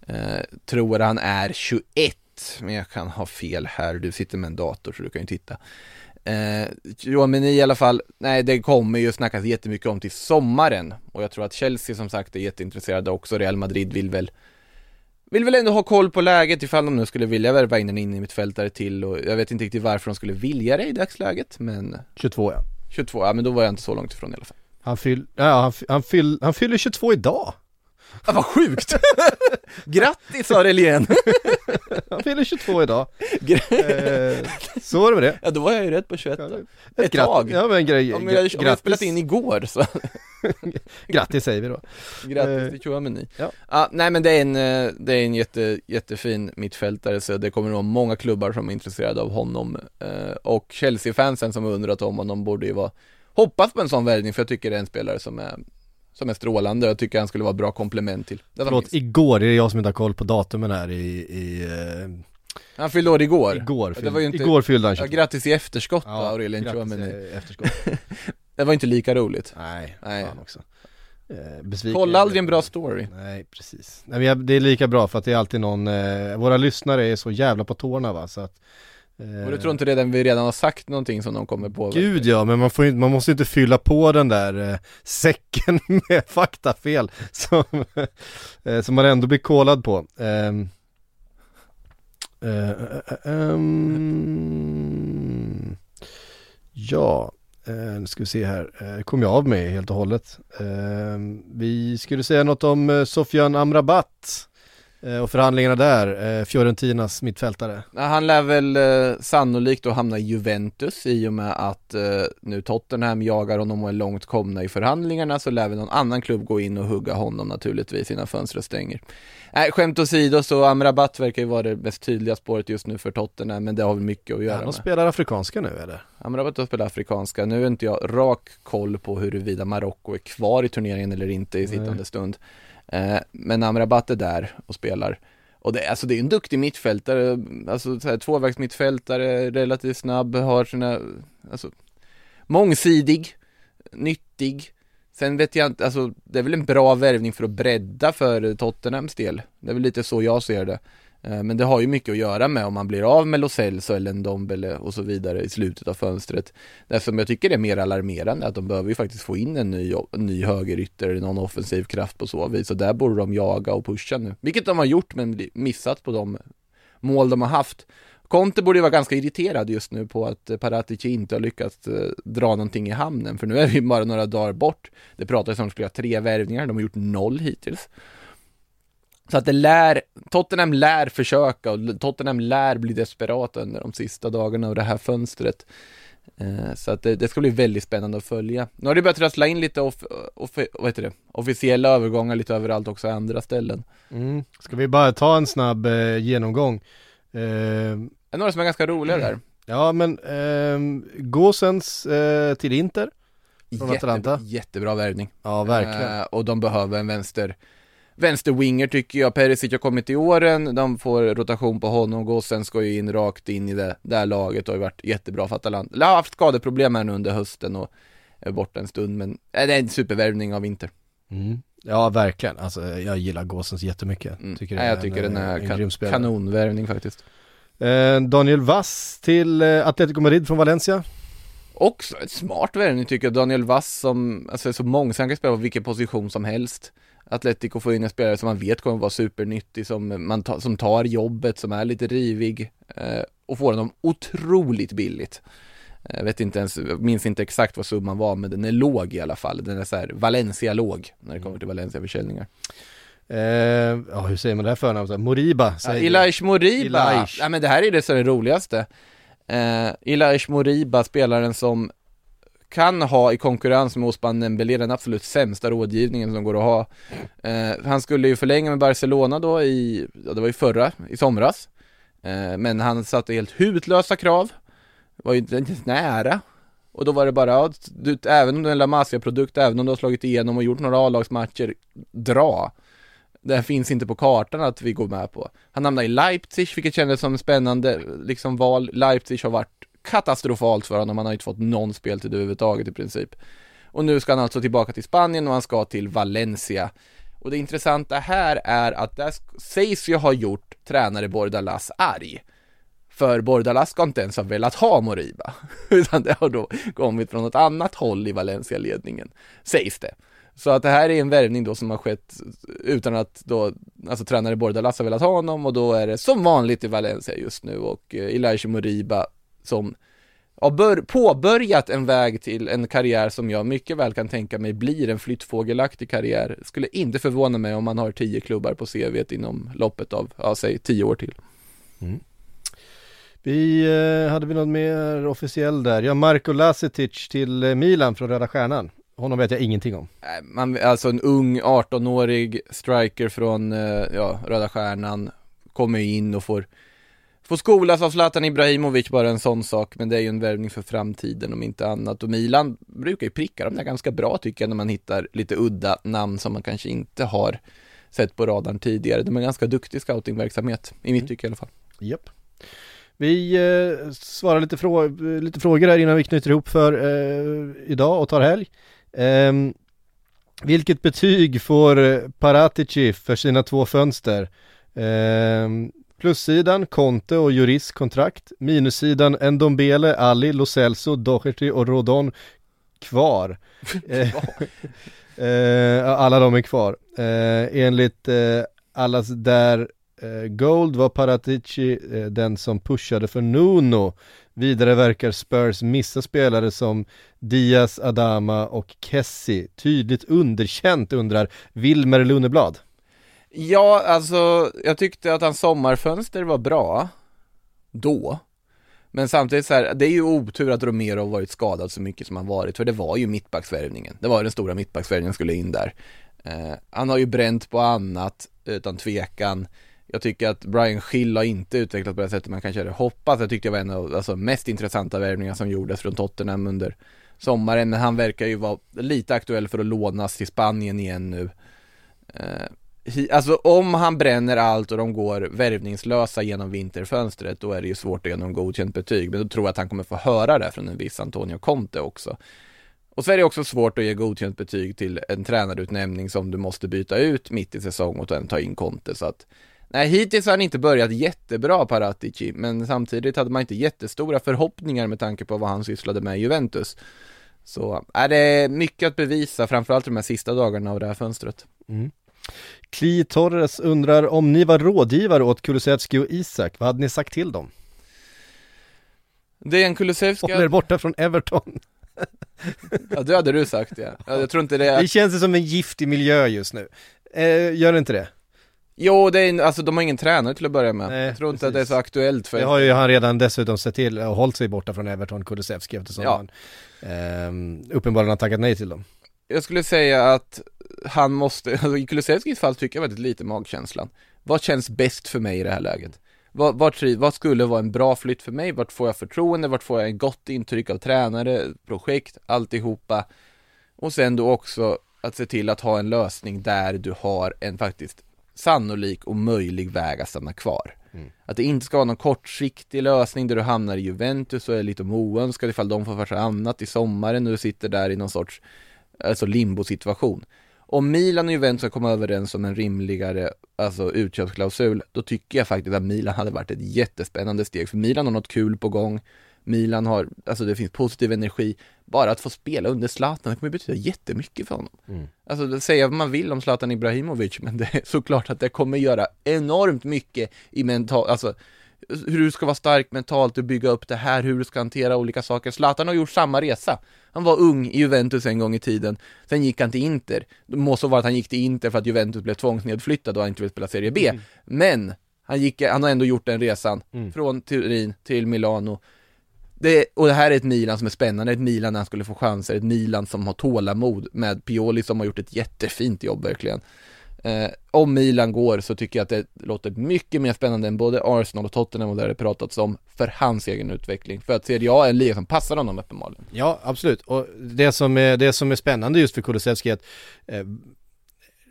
Eh, tror han är 21, men jag kan ha fel här. Du sitter med en dator så du kan ju titta. Eh, Chouameni i alla fall, nej det kommer ju snackas jättemycket om till sommaren. Och jag tror att Chelsea som sagt är jätteintresserade också. Real Madrid vill väl vill väl ändå ha koll på läget ifall de nu skulle vilja värva in en in i mittfältare till och jag vet inte riktigt varför de skulle vilja det i dagsläget men 22 ja. 22, ja men då var jag inte så långt ifrån i alla fall. Han, fyll, ja, han, han, fyll, han fyller 22 idag. Ja, vad sjukt! (laughs) Grattis Aurelien! Han fyller 22 idag. Eh, så var det med det. ja då var jag ju rätt på 21 då. Ett Gratt- tag. Ja men grej, Om jag, om jag grattis, spelat in igår så (laughs) grattis säger vi då. Grattis till Chouameni. ja. ja. nej men det är en, eh, det är en jätte, jättefin mittfältare så det kommer nog många klubbar som är intresserade av honom. Eh, Och Chelsea-fansen som undrat om honom borde ju vara Hoppas på en sån värvning för jag tycker det är en spelare som är Som är strålande och jag tycker han skulle vara ett bra komplement till det Förlåt, igår, det är jag som inte har koll på datumen här i, i eh, Han fyllde år igår igår, det fyllde, var ju inte- igår fyllde han ja, 22. Grattis i efterskott Ja, Aurelien grattis Chouameni i efterskott. (laughs) Det var inte lika roligt Nej, Nej. fan också. Eh, besviken. Kolla aldrig en bra story Nej, precis. Nej, men det är lika bra för att det är alltid någon, eh, våra lyssnare är så jävla på tårna va, så att eh, Och du tror inte redan vi redan har sagt någonting som de kommer på? Gud ja, men man, får ju, man måste ju inte fylla på den där eh, säcken (laughs) med faktafel som, (laughs) eh, som man ändå blir kollad på. Eh, eh, ehm, ja, eh, nu ska vi se här, eh, kom jag av mig helt och hållet. Ehm, vi skulle säga något om eh, Sofian Amrabat och förhandlingarna där, eh, Fiorentinas mittfältare. Han lär väl eh, sannolikt då hamna i Juventus i och med att eh, nu Tottenham jagar honom och är långt komna i förhandlingarna så lär väl någon annan klubb gå in och hugga honom naturligtvis innan fönstret stänger. Nej, skämt åsido så Amrabat verkar ju vara det mest tydliga spåret just nu för Tottenham men det har väl mycket att göra Ja, de med. spelar afrikanska nu eller? Amrabat har spelat afrikanska, nu är inte jag rak koll på huruvida Marocko är kvar i turneringen eller inte i sittande stund. Eh, men Amrabat är där och spelar. Och det, alltså det är en duktig mittfältare, alltså så här, tvåvägsmittfältare, relativt snabb, har sina, alltså mångsidig, nyttig. Sen vet jag inte, alltså det är väl en bra värvning för att bredda för Tottenhams del. Det är väl lite så jag ser det. Eh, men det har ju mycket att göra med om man blir av med Lo Celso eller en Dombele och så vidare i slutet av fönstret. Det som jag tycker är mer alarmerande är att de behöver ju faktiskt få in en ny, ny högerytter eller någon offensiv kraft på så vis och där borde de jaga och pusha nu. Vilket de har gjort men missat på de mål de har haft. Conte borde ju vara ganska irriterad just nu på att Paratici inte har lyckats eh, dra någonting i hamnen för nu är vi bara några dagar bort. Det pratas om att de skulle ha tre värvningar, de har gjort noll hittills. Så att det lär, Tottenham lär försöka och Tottenham lär bli desperata under de sista dagarna av det här fönstret. Eh, Så att det, det ska bli väldigt spännande att följa. Nu har det börjat trassla in lite off, off, vad heter det? officiella övergångar lite överallt också, andra ställen. Mm. Ska vi bara ta en snabb eh, genomgång? Eh, Det är några som är ganska roliga där. ja men eh, Gåsens eh, till Inter. Från Atalanta. jättebra värvning. Ja verkligen. Eh, och de behöver en vänster Vänsterwinger tycker jag, Perisic har kommit i åren, de får rotation på honom, Gossen ska ju in rakt in i det där laget och har ju varit jättebra för Atalanta. Har haft skadeproblem här nu under hösten och är borta en stund men äh, det är en supervärvning av Inter. Mm. Ja verkligen, alltså jag gillar Gåsens jättemycket. Mm. Tycker Nej, jag tycker en, den är en kan- kanonvärvning faktiskt. Eh, Daniel Vass till eh, Atletico Madrid från Valencia. Också ett smart värvning tycker jag, Daniel Vass som, alltså är så mångsidig, han kan spela på vilken position som helst. Atletico får in en spelare som man vet kommer vara supernyttig, som, man ta, som tar jobbet, som är lite rivig eh, och får honom otroligt billigt. Jag vet inte ens, minns inte exakt vad summan var, men den är låg i alla fall. Den är så här Valencia-låg när det kommer till Valencia-försäljningar. Eh, ja hur säger man det här förnamnet? Moriba Ja, säger vi. Elias Moriba, Elias. ja men det här är det som är det roligaste. Eh, Elias Moriba, spelaren som kan ha i konkurrens med Osman Dembélé den absolut sämsta rådgivningen som går att ha. Eh, han skulle ju förlänga med Barcelona då i, ja det var ju förra, i somras. Eh, men han satte helt hutlösa krav. Var ju inte ens nära. Och då var det bara, ja, du, även om du är en La Masia-produkt, även om du har slagit igenom och gjort några A-lagsmatcher, dra. Det här finns inte på kartan att vi går med på. Han hamnade i Leipzig, vilket kändes som en spännande liksom val. Leipzig har varit katastrofalt för honom, han har inte fått någon speltid överhuvudtaget i princip. Och nu ska han alltså tillbaka till Spanien och han ska till Valencia. Och det intressanta här är att det sägs ju ha gjort tränare Bordalas arg. För Bordalas ska inte ens ha velat ha Moriba, (laughs) utan det har då kommit från något annat håll i Valencia-ledningen, sägs det. Så att det här är en värvning då som har skett utan att då, alltså tränare Bordalas har velat ha honom och då är det som vanligt i Valencia just nu och eh, Elijah Moriba som har bör, påbörjat en väg till en karriär som jag mycket väl kan tänka mig blir en flyttfågelaktig karriär. Skulle inte förvåna mig om man har tio klubbar på CVt inom loppet av, ja säg tio år till. Vi, eh, hade vi något mer officiell där? Ja, Marko Lasetic till eh, Milan från Röda Stjärnan. Honom vet jag ingenting om. Man, alltså en ung 18-årig striker från eh, ja, Röda Stjärnan kommer in och får Får skolas av Zlatan Ibrahimovic, bara en sån sak, men det är ju en värvning för framtiden om inte annat. Och Milan brukar ju pricka dem där ganska bra tycker jag, när man hittar lite udda namn som man kanske inte har sett på radarn tidigare. De är ganska duktig scoutingverksamhet, i mitt tycke i alla fall. Japp. Vi eh, svarar lite, frå- lite frågor här innan vi knyter ihop för eh, idag och tar helg. Ehm, vilket betyg får eh, Paratici för sina två fönster? Plussidan Conte och Juris kontrakt. Minussidan Ndombele, Ali, Lo Celso, Doherty och Rodon kvar. (laughs) Eh, eh, alla de är kvar. Eh, enligt allas där Gold var Paratici den som pushade för Nuno. Vidare verkar Spurs missa spelare som Diaz, Adama och Kessie. Tydligt underkänt undrar Wilmer Lunneblad. Ja, alltså jag tyckte att hans sommarfönster var bra då. Men samtidigt så här, det är ju otur att Romero har varit skadad så mycket som han varit, för det var ju mittbacksvärvningen. Det var den stora mittbacksvärvningen skulle in där. Eh, han har ju bränt på annat, utan tvekan. Jag tycker att Brian Schill har inte utvecklats på det sättet man kanske hade hoppats. Jag tyckte det var en av alltså, mest intressanta värvningar som gjordes från Tottenham under sommaren. Men han verkar ju vara lite aktuell för att lånas till Spanien igen nu. Eh, Alltså om han bränner allt och de går värvningslösa genom vinterfönstret Då är det ju svårt att ge någon godkänt betyg Men då tror jag att han kommer få höra det från en viss Antonio Conte också Och så är det också svårt att ge godkänt betyg till en tränarutnämning som du måste byta ut mitt i säsong och sen ta in Conte så att Nej, hittills har han inte börjat jättebra Paratici, men samtidigt hade man inte jättestora förhoppningar med tanke på vad han sysslade med i Juventus. Så är det mycket att bevisa, framförallt de här sista dagarna av det här fönstret. Mm. Kli Torres undrar om ni var rådgivare åt Kulusevski och Isak, vad hade ni sagt till dem? Dejan Kulusevski, Håll er borta från Everton. (laughs) ja det hade du sagt ja. ja jag tror inte det Det känns som en giftig miljö just nu. Eh, gör det inte det? Jo, det är, alltså de har ingen tränare till att börja med. Nej, jag tror inte att det precis. är så aktuellt för Det har ju han redan dessutom sett till och hållit sig borta från Everton, Kulusevski eftersom Ja. han ehm, uppenbarligen har tackat nej till dem. Jag skulle säga att han måste, (laughs) alltså i Kulusevskis fall tycker jag väldigt lite magkänslan. Vad känns bäst för mig i det här läget? Vad, vad, vad skulle vara en bra flytt för mig? Vart får jag förtroende? Vart får jag en gott intryck av tränare, projekt, alltihopa? Och sen då också att se till att ha en lösning där du har en faktiskt sannolik och möjlig väg att stanna kvar. Att det inte ska vara någon kortsiktig lösning där du hamnar i Juventus och är lite oönskad ifall de får för sig annat i sommaren och du sitter där i någon sorts alltså limbo-situation. Om Milan och Juventus ska komma överens om en rimligare alltså utköpsklausul, då tycker jag faktiskt att Milan hade varit ett jättespännande steg, för Milan har något kul på gång, Milan har, alltså det finns positiv energi, bara att få spela under Zlatan, det kommer betyda jättemycket för honom. Alltså säga vad man vill om Zlatan Ibrahimovic, men det är såklart att det kommer göra enormt mycket i mental, alltså hur du ska vara stark mentalt och bygga upp det här, hur du ska hantera olika saker. Zlatan har gjort samma resa. Han var ung i Juventus en gång i tiden, sen gick han till Inter. Det må så vara att han gick till Inter för att Juventus blev tvångsnedflyttad och han inte vill spela Serie B. Men han, gick, han har ändå gjort den resan, från Turin till Milano. Det, och det här är ett Milan som är spännande, ett Milan när han skulle få chanser, ett Milan som har tålamod med Pioli som har gjort ett jättefint jobb verkligen. Eh, om Milan går så tycker jag att det låter mycket mer spännande än både Arsenal och Tottenham och där det pratats om för hans egen utveckling. För att Serie A är en liga som passar honom uppenbarligen. Ja, absolut. Och det som är, det som är spännande just för Kulusevski är att eh,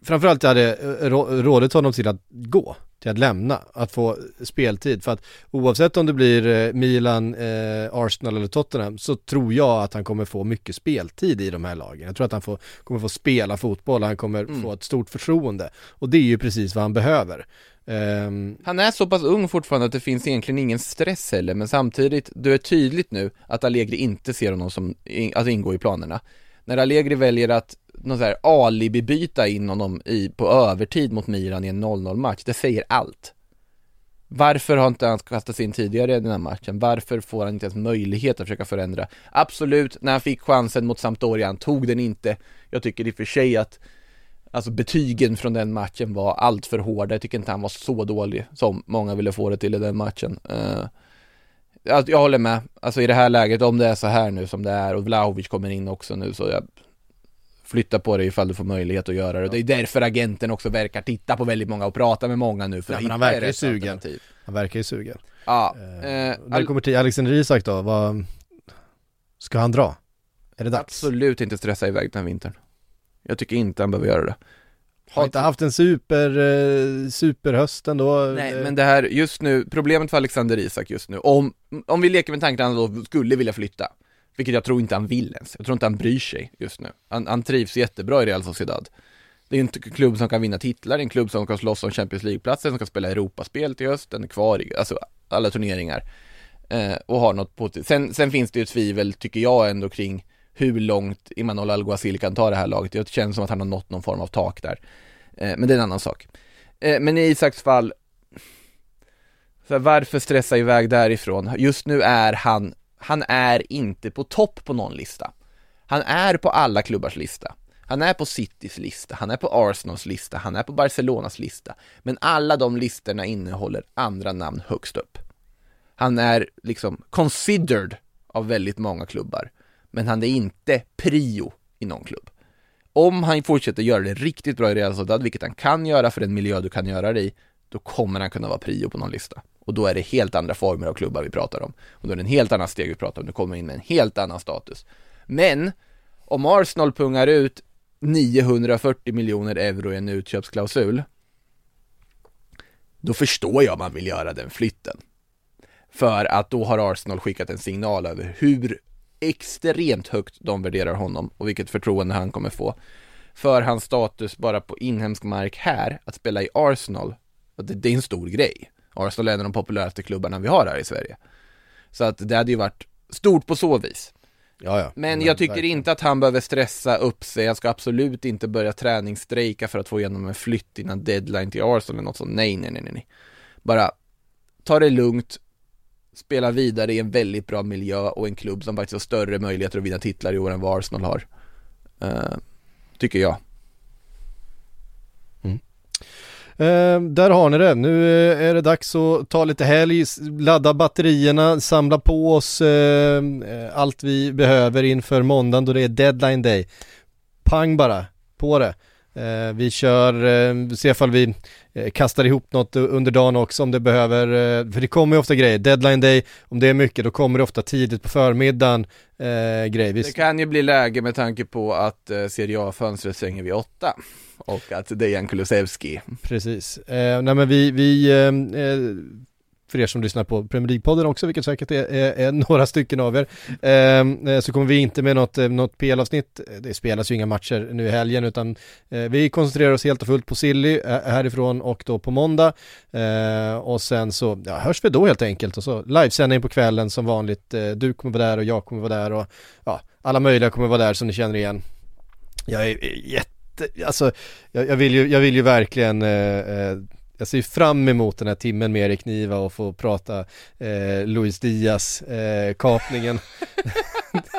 framförallt hade eh, rå- rådet honom till att gå, till att lämna, att få speltid. För att oavsett om det blir eh, Milan, eh, Arsenal eller Tottenham så tror jag att han kommer få mycket speltid i de här lagen. Jag tror att han får, kommer få spela fotboll, han kommer få ett stort förtroende. Och det är ju precis vad han behöver. Ehm, Han är så pass ung fortfarande att det finns egentligen ingen stress heller, men samtidigt, det är tydligt nu att Allegri inte ser honom som, att ingå i planerna. När Allegri väljer att någon så här alibi-byta in honom i, på övertid mot Milan i en 0-0 match, det säger allt. Varför har inte han kastats in tidigare i den här matchen? Varför får han inte ens möjlighet att försöka förändra? Absolut, när han fick chansen mot Sampdoria, han tog den inte. Jag tycker i och för sig att Alltså betygen från den matchen var allt för hårda, jag tycker inte han var så dålig som många ville få det till i den matchen. Eh, Uh, jag, håller med, alltså i det här läget, om det är så här nu som det är och Vlahovic kommer in också nu så jag flyttar på det ifall du får möjlighet att göra det. Det är därför agenten också verkar titta på väldigt många och prata med många nu för Ja, att men han verkar ju sugen. alternativ. han verkar ju sugen. Ja, Eh, eh, när det kommer till Alexander Isak då, vad, ska han dra? Är det dags? absolut inte stressa iväg den vintern. Jag tycker inte han behöver göra det. Har inte haft en super, eh, superhöst ändå? Nej, Eh, men det här, just nu, problemet för Alexander Isak just nu, om, om vi leker med tanken att han då skulle vilja flytta, vilket jag tror inte han vill ens, jag tror inte han bryr sig just nu. Han, han trivs jättebra i Real Sociedad. Det är en t- klubb som kan vinna titlar, en klubb som kan slåss om Champions League-platser, som kan spela Europaspel till hösten, är kvar i, alltså alla turneringar. Eh, och har något positivt. Sen, sen finns det ju tvivel, tycker jag ändå, kring hur långt Imanol Alguacil kan ta det här laget. Det känns som att han har nått någon form av tak där. Eh, men det är en annan sak. Eh, men i Isaks fall, här, varför stressa iväg därifrån? Just nu är han, han är inte på topp på någon lista. Han är på alla klubbars lista. Han är på Citys lista, han är på Arsenals lista, han är på Barcelonas lista. Men alla de listorna innehåller andra namn högst upp. Han är liksom considered av väldigt många klubbar. Men han är inte prio i någon klubb. Om han fortsätter göra det riktigt bra i Real Sociedad, vilket han kan göra för den miljö du kan göra det i, då kommer han kunna vara prio på någon lista. Och då är det helt andra former av klubbar vi pratar om. Och då är det en helt annan steg vi pratar om, du kommer in med en helt annan status. Men, om Arsenal pungar ut 940 miljoner euro i en utköpsklausul, då förstår jag om man vill göra den flytten. För att då har Arsenal skickat en signal över hur extremt högt de värderar honom och vilket förtroende han kommer få. För hans status bara på inhemsk mark här, att spela i Arsenal, det, det är en stor grej. Arsenal är en av de populäraste klubbarna vi har här i Sverige. Så att det hade ju varit stort på så vis. Ja, ja. Men jag tycker verkligen. inte att han behöver stressa upp sig. Jag ska absolut inte börja träningsstrejka för att få igenom en flytt innan deadline till Arsenal eller något sånt. Nej, nej, nej, nej. Bara ta det lugnt, spela vidare i en väldigt bra miljö och en klubb som faktiskt har större möjligheter att vinna titlar i år än vad Arsenal har. Uh, tycker jag. Mm. Eh, där har ni det. Nu eh, är det dags att ta lite helg, ladda batterierna, samla på oss eh, eh, allt vi behöver inför måndagen då det är deadline day. Pang bara, på det. Eh, vi kör, eh, se ifall vi eh, kastar ihop något under dagen också om det behöver, eh, för det kommer ju ofta grejer. Deadline day, om det är mycket, då kommer det ofta tidigt på förmiddagen eh, grejer. Det kan ju bli läge med tanke på att eh, Serie A-fönstret stänger vid åtta och att Dejan Kulusevski Precis. Eh, nej men vi, vi eh, för er som lyssnar på Premier League-podden också, vilket säkert är, är, är några stycken av er, ehm, eh, så kommer vi inte med något, eh, något PL-avsnitt. Eh, det spelas ju inga matcher nu i helgen, utan eh, vi koncentrerar oss helt och fullt på Silly eh, härifrån och då på måndag. Eh, och sen så ja, hörs vi då helt enkelt och så livesändning på kvällen som vanligt. Eh, du kommer vara där och jag kommer vara där och ja, alla möjliga kommer vara där som ni känner igen. Jag är är jätte alltså jag, jag, vill ju, jag vill ju verkligen eh, eh, jag ser fram emot den här timmen med Erik Niva och få prata eh, Luis Diaz eh, kapningen. (laughs)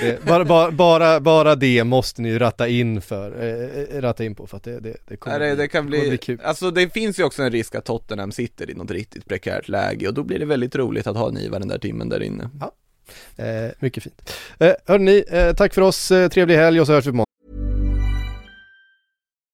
det, bara, bara, bara, bara det måste ni ju ratta in för, eh, ratta in på för att det, det, det kommer Nej, det, kan bli, bli kul. alltså det finns ju också en risk att Tottenham sitter i något riktigt prekärt läge och då blir det väldigt roligt att ha Niva den där timmen där inne. Eh, mycket fint. Eh, hörni, eh, tack för oss, eh, trevlig helg och så hörs vi på.